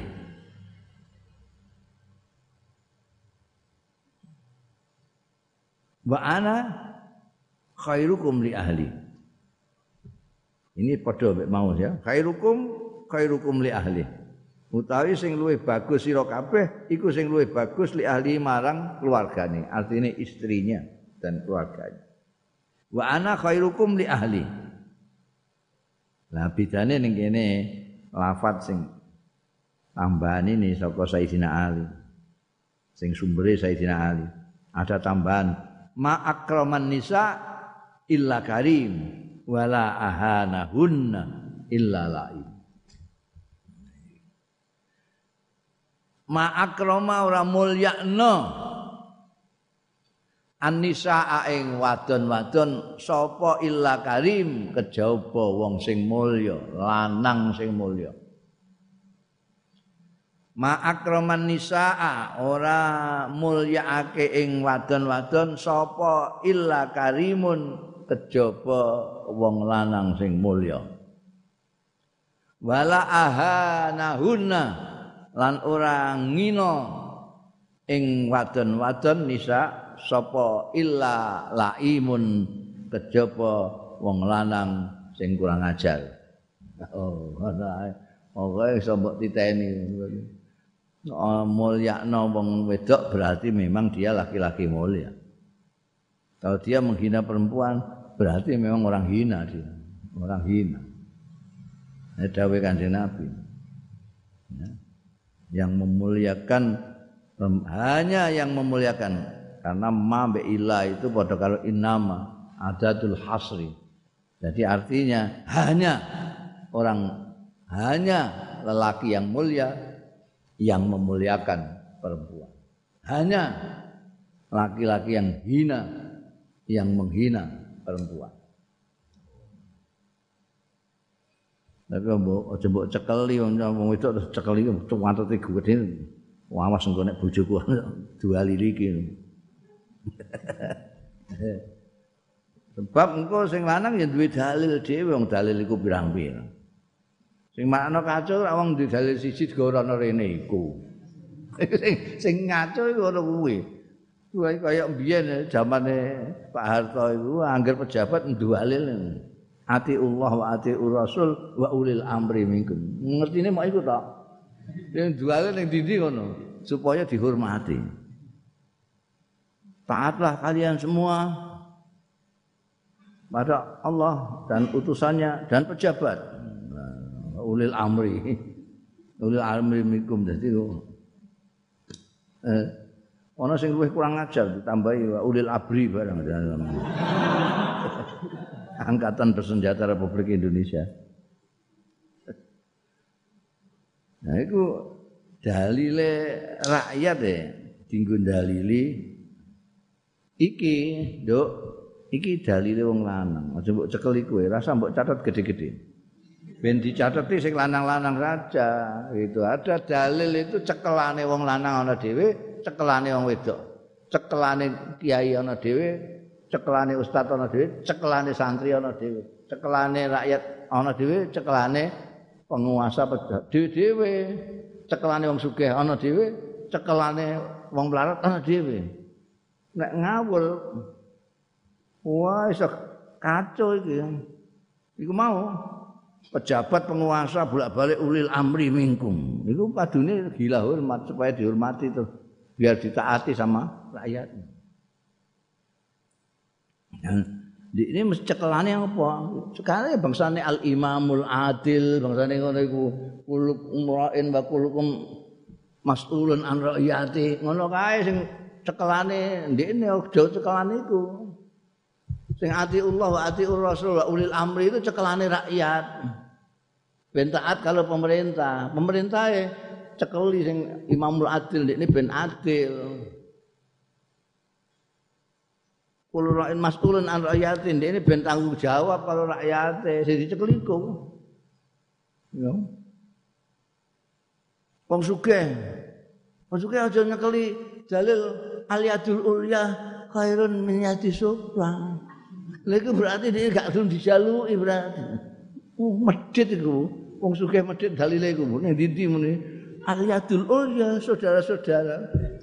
wa ana khairukum li ahli. Ini padha mek mau ya. Khairukum khairukum li ahli. Utawi sing luwih bagus sira kabeh iku sing luwih bagus li ahli marang keluargane, artinya istrinya dan keluarganya. Wa ana khairukum li ahli. Lah bedane ning kene lafat sing tambahan ini saka Sayyidina Ali. Sing sumbere Sayyidina Ali. Ada tambahan ma akraman nisa illa karim wala hunna illa laim ma akrama ora mulyakno annisa ing wadon-wadon sapa illa karim kejaba wong sing mulya lanang sing mulya Ma'akraman nisaa ora mulyaake ing wadon-wadon sapa illa karimun kejaba wong lanang sing mulya. Wala ahanahunna lan ora ngina ing wadon-wadon nisa sapa illa laimun kejaba wong lanang sing kurang ajar. Oh, ana. Pokoke iso mbok titeni. Oh, mulyakno wong wedok berarti memang dia laki-laki mulia. Kalau dia menghina perempuan berarti memang orang hina dia, orang hina. Ini dawai kanjeng Nabi. Ya. Yang memuliakan hanya yang memuliakan karena ma be ilah itu pada kalau inama adatul hasri. Jadi artinya hanya orang hanya lelaki yang mulia yang memuliakan perempuan. Hanya laki-laki yang hina yang menghina perempuan. Tapi mbok aja mbok cekeli wong wong wedok terus cekeli cuwantete gede. Awas engko nek bojoku dua lili iki. Sebab engko sing lanang ya duwe dalil dhewe wong dalil iku pirang-pirang. Sing makna kacau ora wong duwe dalil siji ora ana rene iku. sing sing ngaco iku ora kuwi. Kuwi kaya mbiyen zamane Pak Harto iku angger pejabat ndalil. ati Allah wa ati Rasul wa ulil amri minkum. Ngertine mak iku tok. Yang duale ning dindi ngono supaya dihormati. Taatlah kalian semua pada Allah dan utusannya dan pejabat. Ulil amri. Ulil amri minkum dadi eh ana sing luwih kurang ajar ditambahi ulil abri barang. Angkatan Bersenjata Republik Indonesia. Nah itu dalile rakyat ya, tinggu dalili iki, Dok, iki dalile wong lanang. Aja mbok cekel iku rasa mbok catat gede-gede. Ben dicatet sing lanang-lanang saja. Itu ada dalil itu cekelane wong lanang ana dhewe, cekelane wong wedok. Cekelane kiai ana dhewe, cekelane ustaz ana dhewe, cekelane santri ana dhewe, cekelane rakyat ana dhewe, cekelane penguasa dhewe-dhewe, cekelane wong sugih ana dhewe, cekelane wong melarat ana dhewe. Nek ngawul wah iso kacau iki. Iku mau pejabat penguasa bolak-balik ulil amri minkum. Iku padune gila hormat supaya dihormati tuh biar ditaati sama rakyat. ini mesti cekelane apa? Sekarang bangsane al imamul adil, bangsane ngono iku kuluk umrain wa kulukum mas'ulun an ra'yati. Ngono kae sing cekelane ndekne aja cekelane iku. Sing ati Allah wa ati Rasul wa ulil amri itu cekelane rakyat. Ben taat kalau pemerintah, pemerintah ya cekeli sing imamul adil ndekne ben adil. Kulo ra'in mas'ulun an ra'yatin. Ini ben tanggung jawab kalau rakyate sing dicekeliku. Ya. Wong sugih. Wong sugih aja nyekeli dalil aliyadul ulya khairun min yadi sufla. Lha berarti dia gak gelem dijaluki berarti. Oh, medhit iku. Wong sugih medhit dalile iku. Ning ndi muni aliyadul ulya saudara-saudara.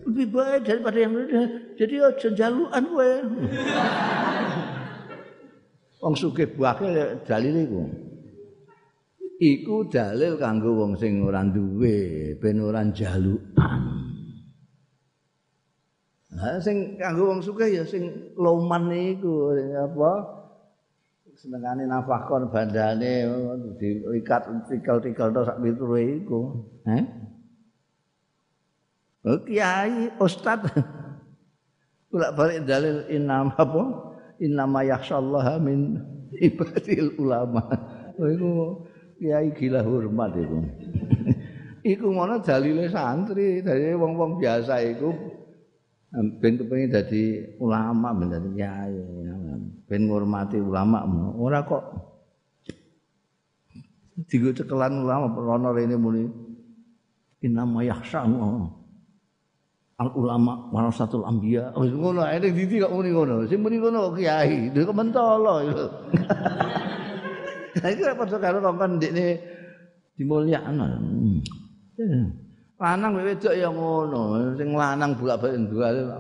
lebih baik daripada yang lain. Jadi aja jalukan kowe. Wong sugih bakil dalil iku. Iku dalil kanggo wong sing ora duwe ben ora jalukan. Nah, sing kanggo wong sugih ya sing loman iku apa? Senengane nafakon bandane diikat tikel-tikel tok sak piture iku. Heh? Oh, kiai, ustad. Bolak balik dalil inam apa? Innama yakhsyallaha min ibadil ulama. Oh, itu kiai gila hormat itu. iku mana dalile santri, dari wong-wong biasa iku ben kepengin dadi ulama ben dadi kiai. Ben ngurmati ulama. Ora kok digo cekelan ulama rono rene muni innama yakhsyallaha al ulama warasatul anbiya oh ngono ene dadi kok muni ngono sing muni ngono kiai lho kok mentolo Nah itu apa karo kongkon ndekne dimulyakno. Hmm. Lanang wedok ya ngono, sing lanang bolak-balik dual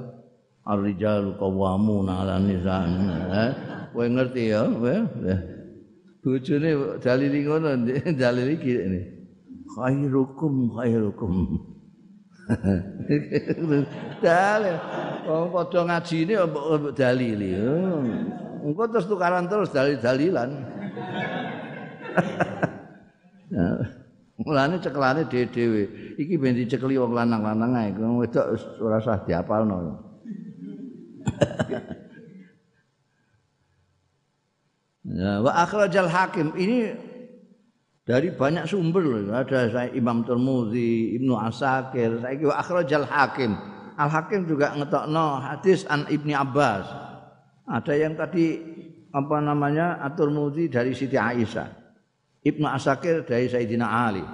ar-rijalu qawwamuna 'ala nisa. Eh, kowe ngerti ya, kowe. Bojone dalil ngono, dalil iki ini. Khairukum khairukum. dalil. Wong padha ngajine mbok dalili. Engko terus tukaran terus dalil-dalilan mulane cekelane dhewe-dhewe iki ben dicekeli wong lanang-lanang ae wong wedok ora usah diapalno Ya, wa akhrajal hakim ini dari banyak sumber loh. Ada saya Imam Tirmidzi, Ibnu Asakir, saya kira akhrajal Hakim. Al Hakim juga ngetokno hadis an Ibni Abbas. Ada yang tadi apa namanya atur mudi dari Siti Aisyah. Ibnu Asakir dari Sayyidina Ali.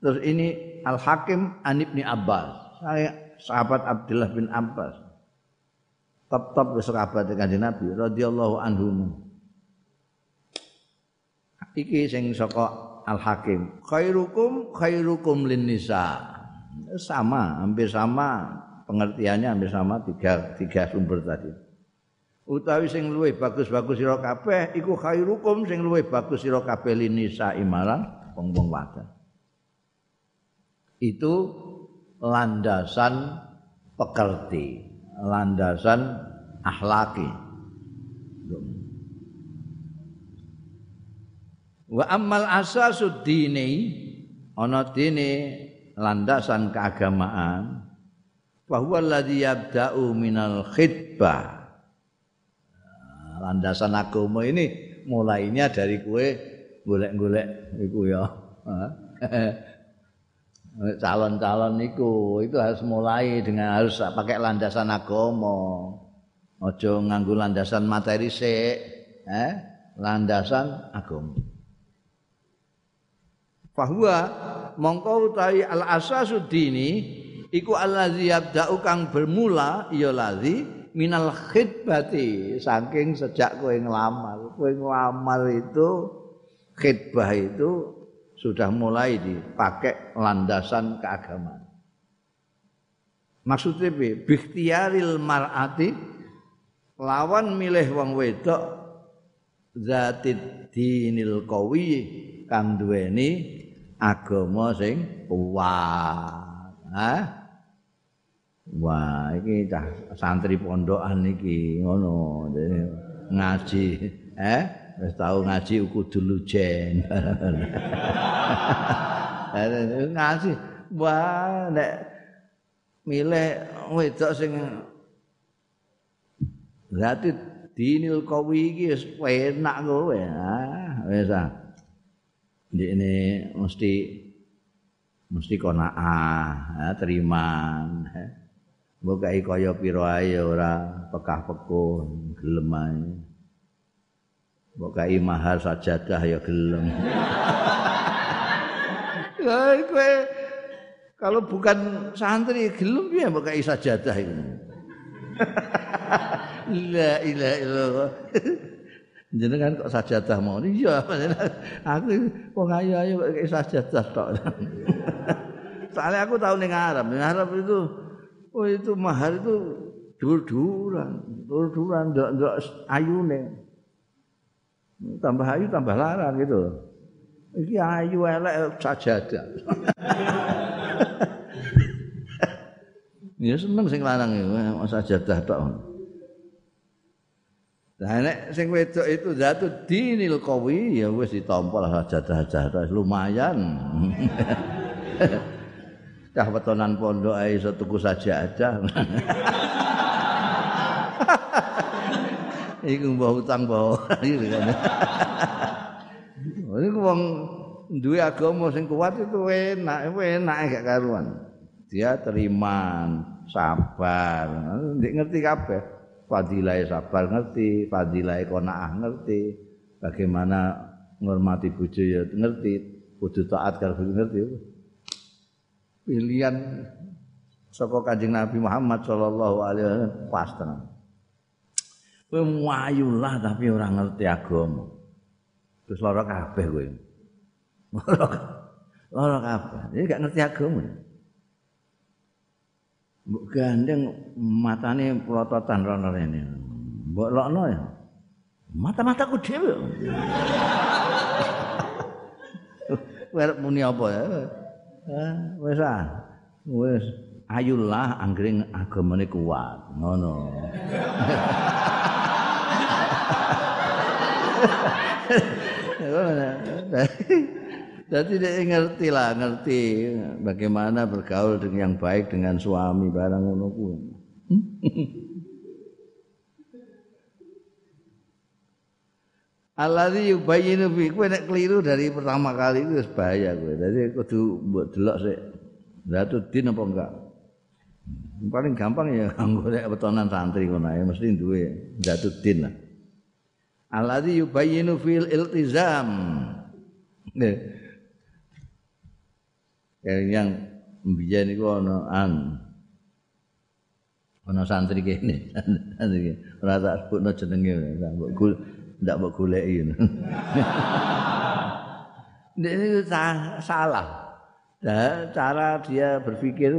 Terus ini Al Hakim an Ibni Abbas. Saya sahabat Abdullah bin Abbas. Top-top sahabat kanjeng Nabi radhiyallahu anhum. Iki sing saka Al Hakim. Khairukum khairukum lin nisa. Sama, hampir sama pengertiannya hampir sama tiga tiga sumber tadi. Utawi sing luwih bagus-bagus sira kabeh iku khairukum sing luwih bagus sira kabeh linisa imaran wong-wong wadon. Itu landasan pekerti, landasan akhlaki. Wa ammal asasud dini ana dene landasan keagamaan bahwa alladhi yabda'u minal khidbah landasan agama ini mulainya dari kue golek-golek iku ya. Calon-calon itu itu harus mulai dengan harus pakai landasan agama. Ojo nganggu landasan materi sik, eh? landasan agama. Bahwa mongko utawi al asasud dini iku allazi yabda'u kang bermula ya lazi minal khidbati saking sejak kowe nglamar kowe nglamar itu khidbah itu sudah mulai dipakai landasan keagamaan. Maksudnya bi bikhtiaril mar'ati lawan milih wong wedok zatid dinil qawi kang duweni agama sing kuat. Ha Wah, iki cah santri pondokan iki ngono. Ngaji, eh? Wis tau ngaji kudu lujen. ngaji. Wah, nek milih wedok sing berarti dinil kawi iki wis enak kowe. Ah, wis ah. Ini mesti mesti konaah, ya, teriman. Eh. Mbokai kaya ora pekah-pekuh gelem ae. Mbokai mahar sajadah ya gelem. Kalau bukan santri gelem piye mbokai sajadah iku. La ilaha illallah. Jenengan kok sajadah mau iya aku wong ayu-ayu kok sajadah tok. Soalnya aku tahu ning Arab, ning Arab itu Oh itu mahar itu dur-duran, dur-duran ndak-ndak ayune. Tambah ayu tambah larang gitu. Iki ayu elek sajadah. ya seneng sing lanang iku sajadah tok. Lah nek sing wedok itu zatu dinil qawi ya wis ditampa sajadah-sajadah lumayan. cah wetonan pondok ae iso tuku saja aja. Iku mbah utang mbah kan. Iku wong duwe agama sing kuat itu enak, enak gak karuan. Dia terima, sabar, ndik ngerti kabeh. Fadilah sabar ngerti, fadilah qanaah ngerti, bagaimana ngormati bojo ya ngerti, kudu taat karo ngerti. Pilihan saka Kanjeng Nabi Muhammad sallallahu alaihi wasallam pas tenan. Kowe tapi ora ngerti agama. Terus lara kabeh kowe. Lara kabeh. Iki gak ngerti agama. Mbok gandeng matane plototan rono rene. Mbok lokno ya. Mata-mataku dhewe. Werep muni apa ya? Eh, wis ah. Wis ayulah anggering agamane kuat. Ngono. Jadi dia ngerti lah, ngerti bagaimana bergaul dengan yang baik dengan suami barang ngono Alladzi yubayyinu fi kowe nek keliru dari pertama kali itu bahaya kowe. Dadi kudu mbok delok sik. Zatu din apa enggak? paling gampang ya golek wetonan santri ngono ya mesti duwe jatuddin lah alladzi yubayyinu fil iltizam ya, yang mbiyen iku ana an ana santri kene santri ora tak sebutno jenenge mbok ndak mbok goleki ini salah. Cara dia berpikir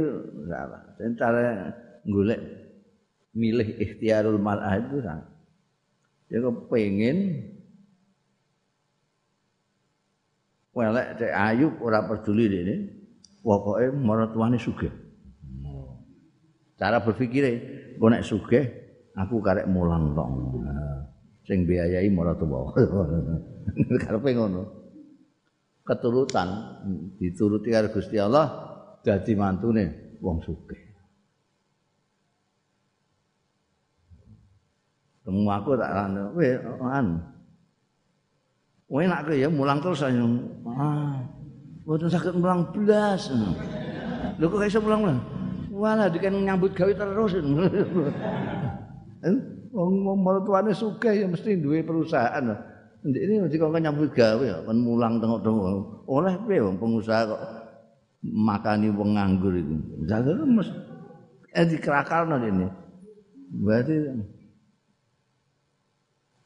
salah. Dan cara golek milih ikhtiarul mar'ah itu salah. Dia kepengen welek cek ayub ora peduli ini. Pokoknya maratuane sugih. Cara berpikir kok nek sugih aku karek mulang tok sing biayai maratuwa karepe ngono keturutan dituruti karo Gusti Allah dadi mantune wong sugih. Temu aku tak anu, we anu. Kowe nak ya mulang terus ayo. Ah. Mboten saged mulang blas. Lho kok iso mulang? Walah diken nyambut gawe terus. Wong martuane sugih ya mesti duwe perusahaan. Ini mesti kok nyambut gawe ya, kan mulang tengok-tengok. Oleh piye wong pengusaha kok makani wong nganggur itu. Jaga mes eh dikerakalno ini. Berarti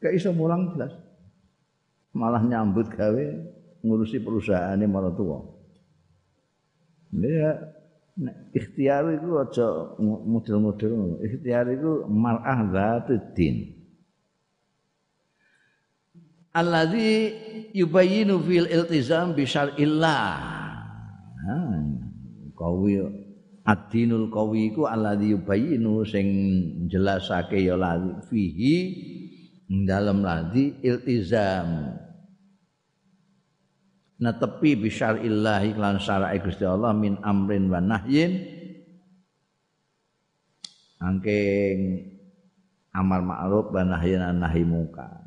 gak iso mulang jelas. Malah nyambut gawe ngurusi perusahaan ini malah tua. Ya, ikhtiar itu aja model-model. Ikhtiar itu mar'ah zatuddin. alladzi yubayyinu fil iltizam bi syar'illah. Kawi ad-dinul qawi iku alladzi yubayyinu sing jelasake ya fihi dalam ladi iltizam. Netepi bi syar'illah iklan syara'i Gusti Allah min amrin wa nahyin. Angking amar ma'ruf wa nahyin nahi munkar.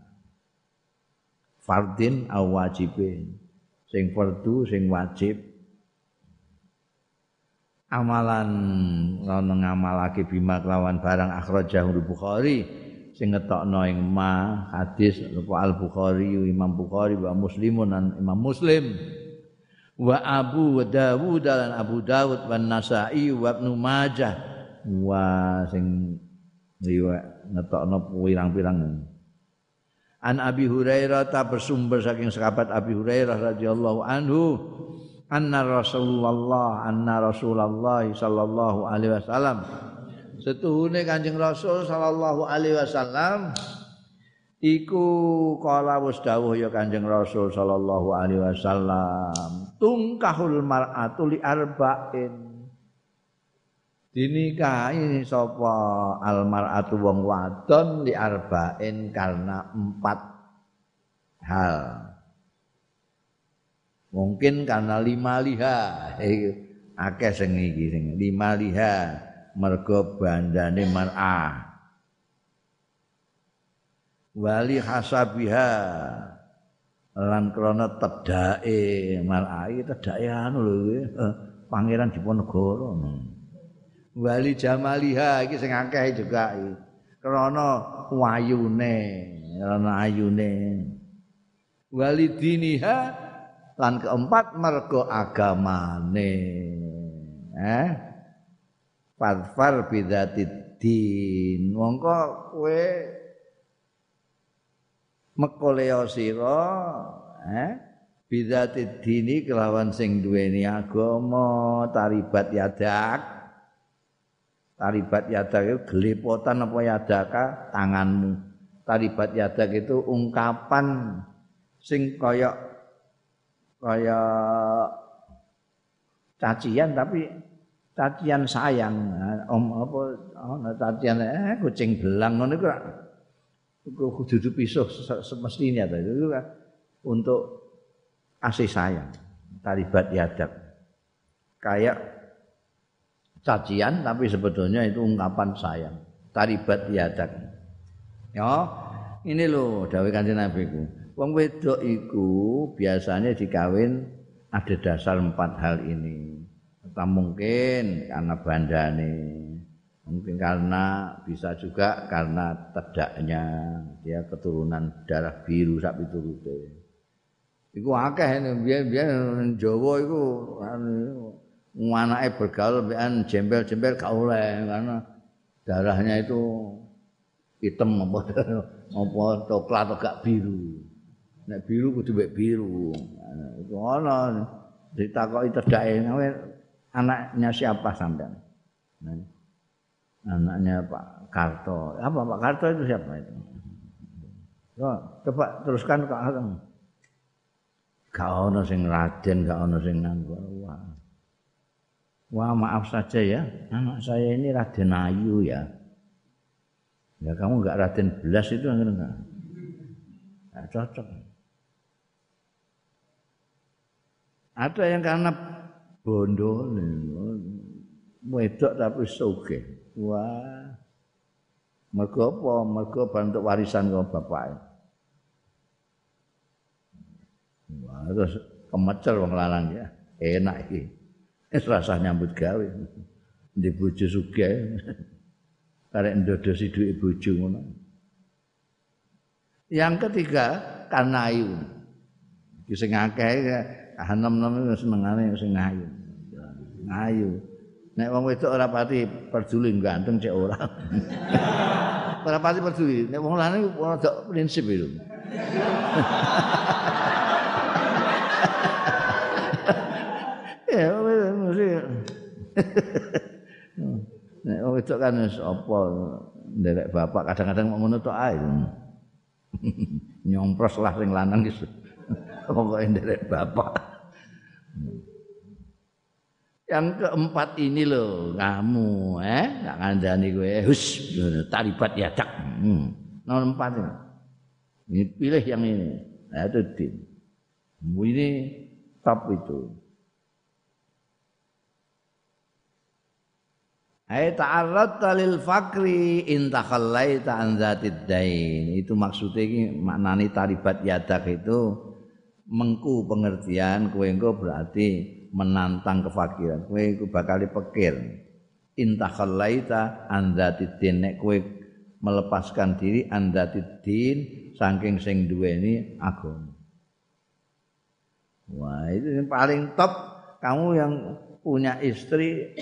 fardin au wajibin. Sing fardu sing wajib. Amalan ana ngamalake bima kelawan barang akhrajahul bukhari sing ngetokno ing ma hadis al bukhari imam bukhari wa muslimun dan imam muslim. Wa abu dawud dan abu dawud wa nasai wa ibnu majah. Wa sing riwayat ngetokno pirang-pirang. An Abi Hurairah ta bersumber saking sahabat Abi Hurairah radhiyallahu anhu anna Rasulullah anna Rasulullah sallallahu alaihi wasallam setuhune Kanjeng Rasul sallallahu alaihi wasallam iku kala wis dawuh ya Kanjeng Rasul sallallahu alaihi wasallam tungkahul mar'atu li arba'in. Dinikahi sapa almaratu wong wadon li arba'in karena empat hal. Mungkin karena lima liha. Akeh sing iki sing lima liha mergo bandane mar'ah wali hasabiha. Lan krana tedake mar'ah iki tedake anu lho eh, pangeran Diponegoro. Wali jamaliha iki sing akeh juga krana wayune krana ayune. Wali diniha lan keempat mergo agamane. Eh fadfar bidzatid mongko kowe mekoleo sira eh bidzatid dini kelawan sing duweni agama taribat yadak. Taribat yadak itu gelepotan apa yadaka tanganmu. Taribat yadak itu ungkapan sing kaya kaya cacian tapi cacian sayang. Om apa ana cacian eh kucing belang ngono iku kudu pisuh semestinya itu untuk kasih sayang. Taribat yadak. Kayak cacian tapi sebetulnya itu ungkapan sayang. Taribat yadak. Ya, ini loh dawuh Kanjeng Nabi ku. Wong wedok iku biasanya dikawin ada dasar empat hal ini. Atau mungkin karena bandane, Mungkin karena bisa juga karena tedaknya dia keturunan darah biru sapi turute. Iku akeh biyen-biyen Jawa iku anu anake bergaul mbekan jembel-jembel gak oleh karena darahnya itu hitam apa apa coklat atau gak biru. Nek biru kudu mek biru. Nah, itu ana ditakoki tedake anaknya siapa sampean? Nah, anaknya Pak Karto. Apa Pak Karto itu siapa itu? Oh, coba teruskan ke alam. Gak ono sing raden, gak ono sing nganggo. Wah. Wah, maaf saja ya. Anak saya ini Raden Ayu ya. Ya kamu enggak Raden Belas itu enggak. Enggak cocok. Ada yang karena bondo wedok tapi sugih. Wah. Mergo apa? Mergo bantu warisan karo bapak. Wah, terus kemecer wong lanang ya. Enak iki. Wis rasa nyambut gawe. Di bojo sugih. Karek ndodosi dhuwit bojo ngono. Yang ketiga karena ayu. Iki sing akeh enem-enem senengane sing ayu. Ayu. Nek wong wedok ora pati peduli ganteng cek ora. ora pati peduli. Nek wong lanang ora prinsip itu. ya mesti nek wong wedok kan wis apa nderek bapak kadang-kadang mau tok ae. Nyompros lah sing lanang iki. Pokoke nderek bapak. Yang keempat ini loh, kamu eh enggak ngandani gue. Hus, taribat ya cak. Hmm. Nomor empat ini. Ini pilih yang ini. Nah, itu din. Ini top itu. Ai ta'arradta lil fakri in takhallaita an dzatid dain. Itu maksudnya iki maknane taribat yadak itu mengku pengertian kowe engko berarti menantang kefakiran. Kowe iku bakal dipekir intakhallaita andzatidin nek kowe melepaskan diri andzatidin saking sing duweni agama. Wah itu yang paling top. Kamu yang punya istri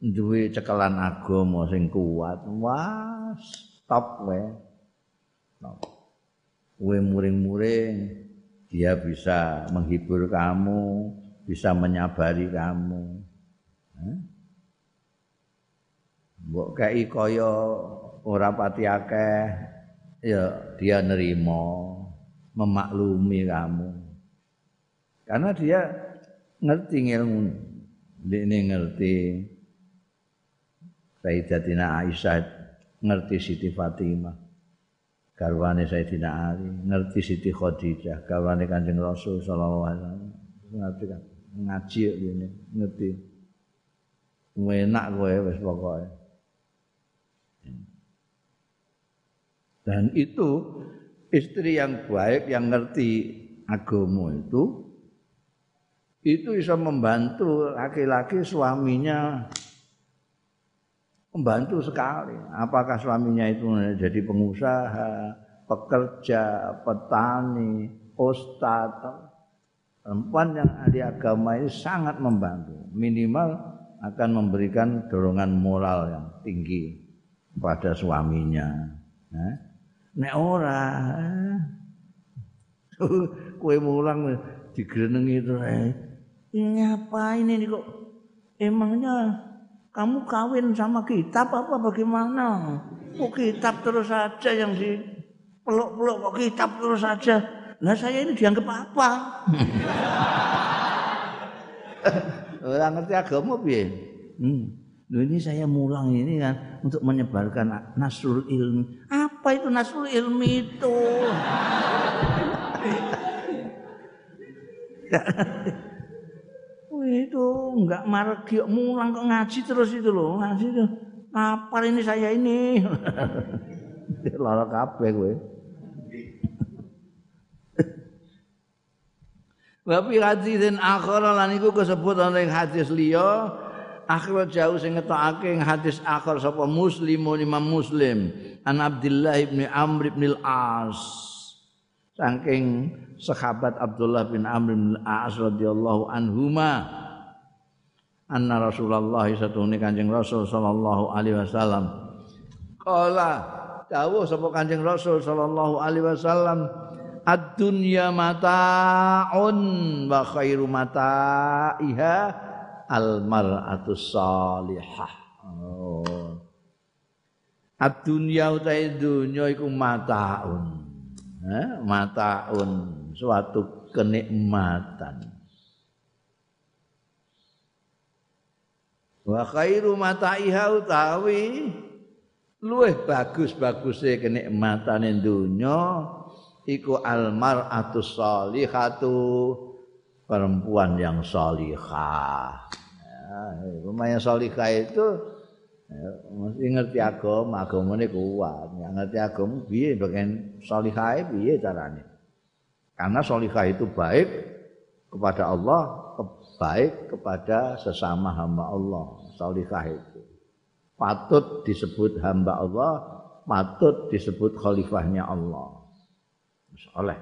duwe cekelan agama sing kuat. Wah stop we stop. Kowe muring-muring dia bisa menghibur kamu bisa menyabari kamu. Mbok kei kaya ora pati akeh ya dia nerima, memaklumi kamu. Karena dia ngerti ilmu. Ini ngerti Sayyidatina Aisyah ngerti Siti Fatimah garwane Sayyidina Ali. Ngerti Siti Khadijah garwane Kanjeng Rasul sallallahu alaihi wasallam. Ngerti kan? Ngaji ini ngerti. Enak kowe wis pokoke. Dan itu istri yang baik yang ngerti agama itu itu bisa membantu laki-laki suaminya membantu sekali apakah suaminya itu jadi pengusaha pekerja petani ustadz perempuan yang ahli agama ini sangat membantu. Minimal akan memberikan dorongan moral yang tinggi pada suaminya. Nah, nek ora kue mulang digrenengi itu eh. apa ini kok emangnya kamu kawin sama kitab apa bagaimana kok kitab terus saja yang di peluk-peluk kok kitab terus saja lah saya ini dianggap apa? Orang ngerti agama piye? Hmm. Loh ini saya mulang ini kan untuk menyebarkan nasrul ilmi. Apa itu nasrul ilmi itu? itu enggak margi mulang kok ngaji terus itu loh ngaji itu. Apa ini saya ini. Lara kabeh kowe. Wa fi hadisin akhara lan iku kesebut ana ing hadis liya akhir jauh sing ngetokake hadis akhir sapa muslimun imam muslim an Abdullah bin Amr bin Al-As saking sahabat Abdullah bin Amr bin Al-As radhiyallahu anhuma anna Rasulullah Kanjeng Rasul sallallahu alaihi wasallam qala dawuh sapa Kanjeng Rasul sallallahu alaihi wasallam ad-dunya mata'un wa khairu mata'iha al mar'atu salihah. Oh. Ad-dunya utahe dunya iku mataun. Eh, mataun suatu kenikmatan. Wa khairu mata'iha utawi luweh bagus-baguse kenikmatane dunya iku al mar'atu salihatu perempuan yang salihah. Ya, salihah itu mesti ngerti agama, agama ini kuat. Yang ngerti agama, biye bagian salihah biye caranya. Karena salihah itu baik kepada Allah, baik kepada sesama hamba Allah. Salihah itu patut disebut hamba Allah, patut disebut khalifahnya Allah. Soleh.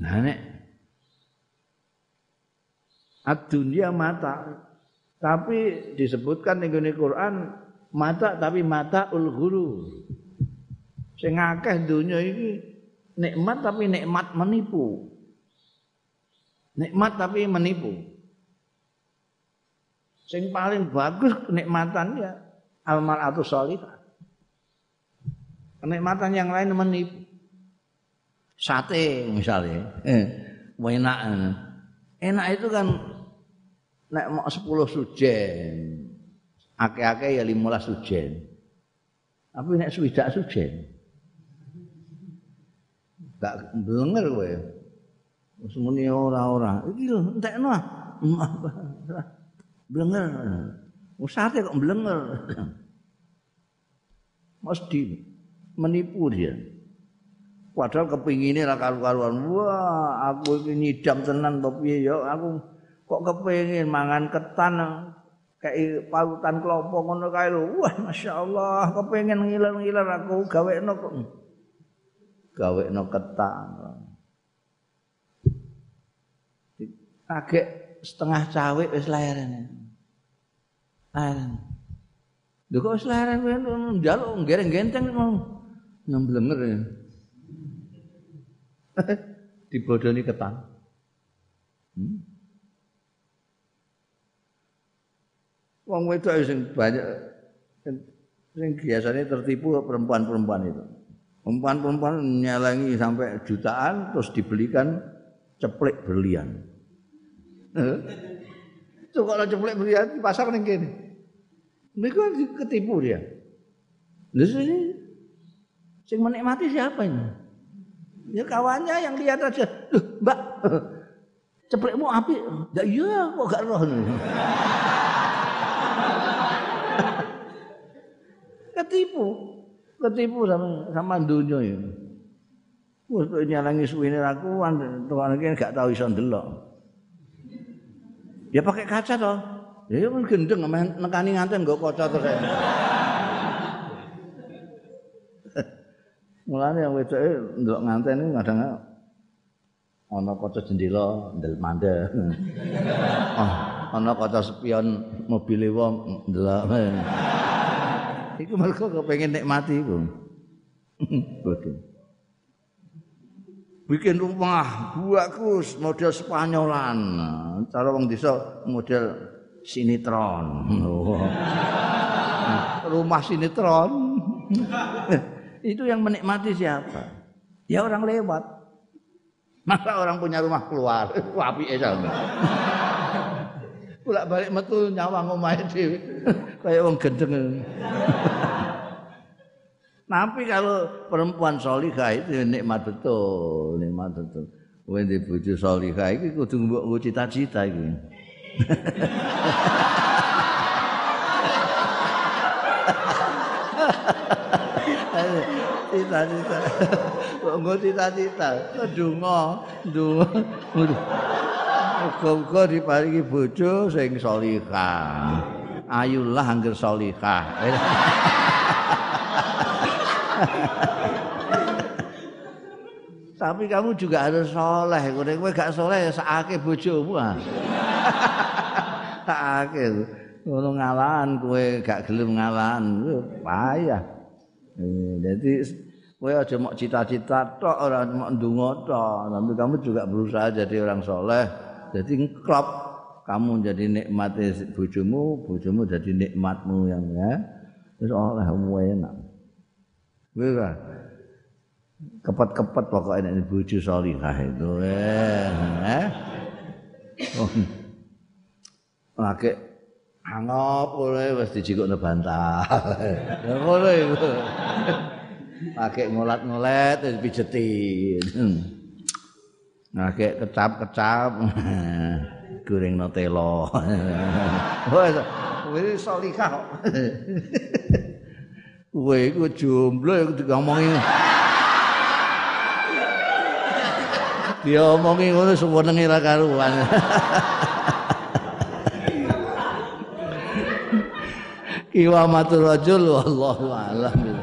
Nah nek Ad-dunya mata. Tapi disebutkan ning Quran mata tapi mata ul ghurur. Sing akeh dunya iki nikmat tapi nikmat menipu. Nikmat tapi menipu. Sing paling bagus kenikmatan ya almaratu sholihah. Kenikmatan yang lain menipu sate misalnya eh, enak enak itu kan nek mau sepuluh sujen. Ake-ake ya lima sujen. Tapi nek swidak sujen. Gak blenger kowe. Semuni ora-ora. Iki lho entekno ah. Blenger. Sate kok blenger. Mesti menipu dia. Padahal kepingine ra karu-karuan. Wah, aku iki nyidam tenan to piye ya? Aku kok kepengin mangan ketan kayak pautan kelopo ngono kae lho. Wah, masyaallah, kepengin ngiler-ngiler aku gawekno kok. Gawekno ketan. Agek setengah cawe wis lahiran. Lahiran. Lho kok wis lahiran njaluk gereng-genteng mau nyemblenger ya. dibodoni ketan. Hmm? Wong wedok sing banyak sing biasanya tertipu perempuan-perempuan itu. Perempuan-perempuan nyalangi sampai jutaan terus dibelikan ceplek berlian. Itu kalau ceplek berlian di pasar ning kene. Mereka ketipu dia. Lalu sini sing menikmati siapa ini? Ya kawannya yang lihat aja, "Loh, Mbak, ceplekmu api." Ya iya, kok gak roh. Ketipu. Ketipu sama sama dunia ya. Wes nyalangi suwene aku tuan iki gak tau iso ndelok. Ya pakai kaca toh. Ya kan gendeng nekani nganten nggo kaca terus. Mulane yang wedoke ndelok nganten iki kadang ana kaca jendela ndel mandhe. Oh, ana kaca spion mobile wong ndelok. Iku mergo kepengin nikmati iku. Bodoh. Bikin rumah buatku model Spanyolan. Cara wong desa model sinetron. rumah sinetron. itu yang menikmati siapa? Ya orang lewat. Masa orang punya rumah keluar, wapi esal. Pulak balik metu nyawang omahe dhewe. Kayak wong gendeng. Tapi kalau perempuan solihah itu nikmat betul, nikmat betul. Kowe di bojo solihah iki kudu mbok cita-cita iki. cita-cita. Kok cita-cita? Ndonga, ndonga. Muga-muga diparingi bojo sing salihah. Ayulah angger salihah. Tapi kamu juga harus soleh. Kowe gak soleh ya sakake bojomu ah. sakake. Ngono ngalahan kowe gak gelem ngalahan, payah. Jadi kowe aja mau cita-cita tok ora mau ndonga tok, tapi kamu juga berusaha jadi orang soleh. Jadi ngeklop kamu jadi nikmat bojomu, bojomu jadi nikmatmu yang ya. Wis oleh enak. Kowe kepet-kepet pokoknya ini bojo salihah itu eh eh? Oh. laki angop oleh wis dijikukne bantal. Ngono iku laki ngolat-ngolet wis pijetin laki kecap-kecap goreng no telo wis wis salihah kowe iku jomblo iku ngomongi Dia omongi ngono senenge ra karuan. Kiwamatul rajul wallahu a'lam.